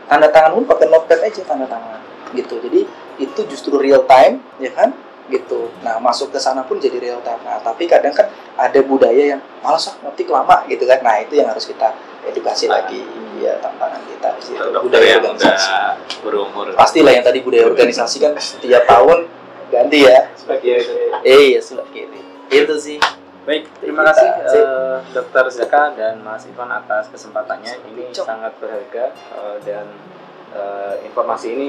[SPEAKER 3] tanda tangan pun pakai notepad aja tanda tangan gitu. Jadi itu justru real time ya kan gitu. Nah masuk ke sana pun jadi real time. Nah tapi kadang kan ada budaya yang malas ah ngetik lama gitu kan. Nah itu yang harus kita edukasi lagi. Ya tantangan kita di situ. Budaya
[SPEAKER 2] yang
[SPEAKER 3] organisasi.
[SPEAKER 2] udah berumur.
[SPEAKER 3] Pastilah yang tadi budaya organisasi kan setiap tahun ganti ya.
[SPEAKER 1] Sebagai
[SPEAKER 3] eh ya sudah kiri itu sih.
[SPEAKER 1] Baik, terima
[SPEAKER 3] Kita-
[SPEAKER 1] kasih. eh, Dokter Zaka dan Mas Ivan atas kesempatannya. Ini
[SPEAKER 3] Cok.
[SPEAKER 1] sangat berharga eh, dan eh, informasi ini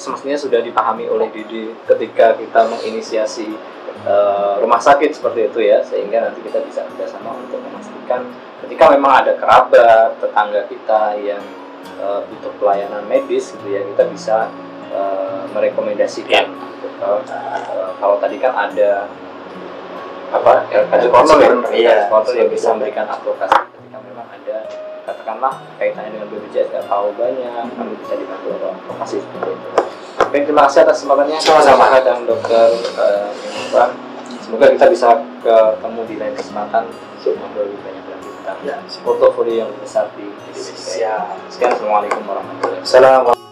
[SPEAKER 1] semestinya sudah dipahami oleh Didi ketika kita menginisiasi eh, rumah sakit seperti itu ya, sehingga nanti kita bisa bersama untuk memastikan ketika memang ada kerabat, tetangga kita yang eh, butuh pelayanan medis gitu ya, kita bisa eh, merekomendasikan. gitu. Kalau- eh, kalau tadi kan ada apa LKS corner ya
[SPEAKER 3] Iya.
[SPEAKER 1] LKS corner yang bisa memberikan advokasi ketika memang ada katakanlah kaitannya dengan BPJS nggak tahu banyak kami bisa dibantu oleh advokasi seperti itu Baik, terima kasih atas kesempatannya
[SPEAKER 3] Sama-sama.
[SPEAKER 1] Dan dokter Bang. semoga kita bisa ketemu di lain kesempatan untuk ngobrol lebih banyak lagi tentang
[SPEAKER 3] Ya.
[SPEAKER 1] portofolio yang besar di Indonesia. Sekian, assalamualaikum warahmatullahi wabarakatuh.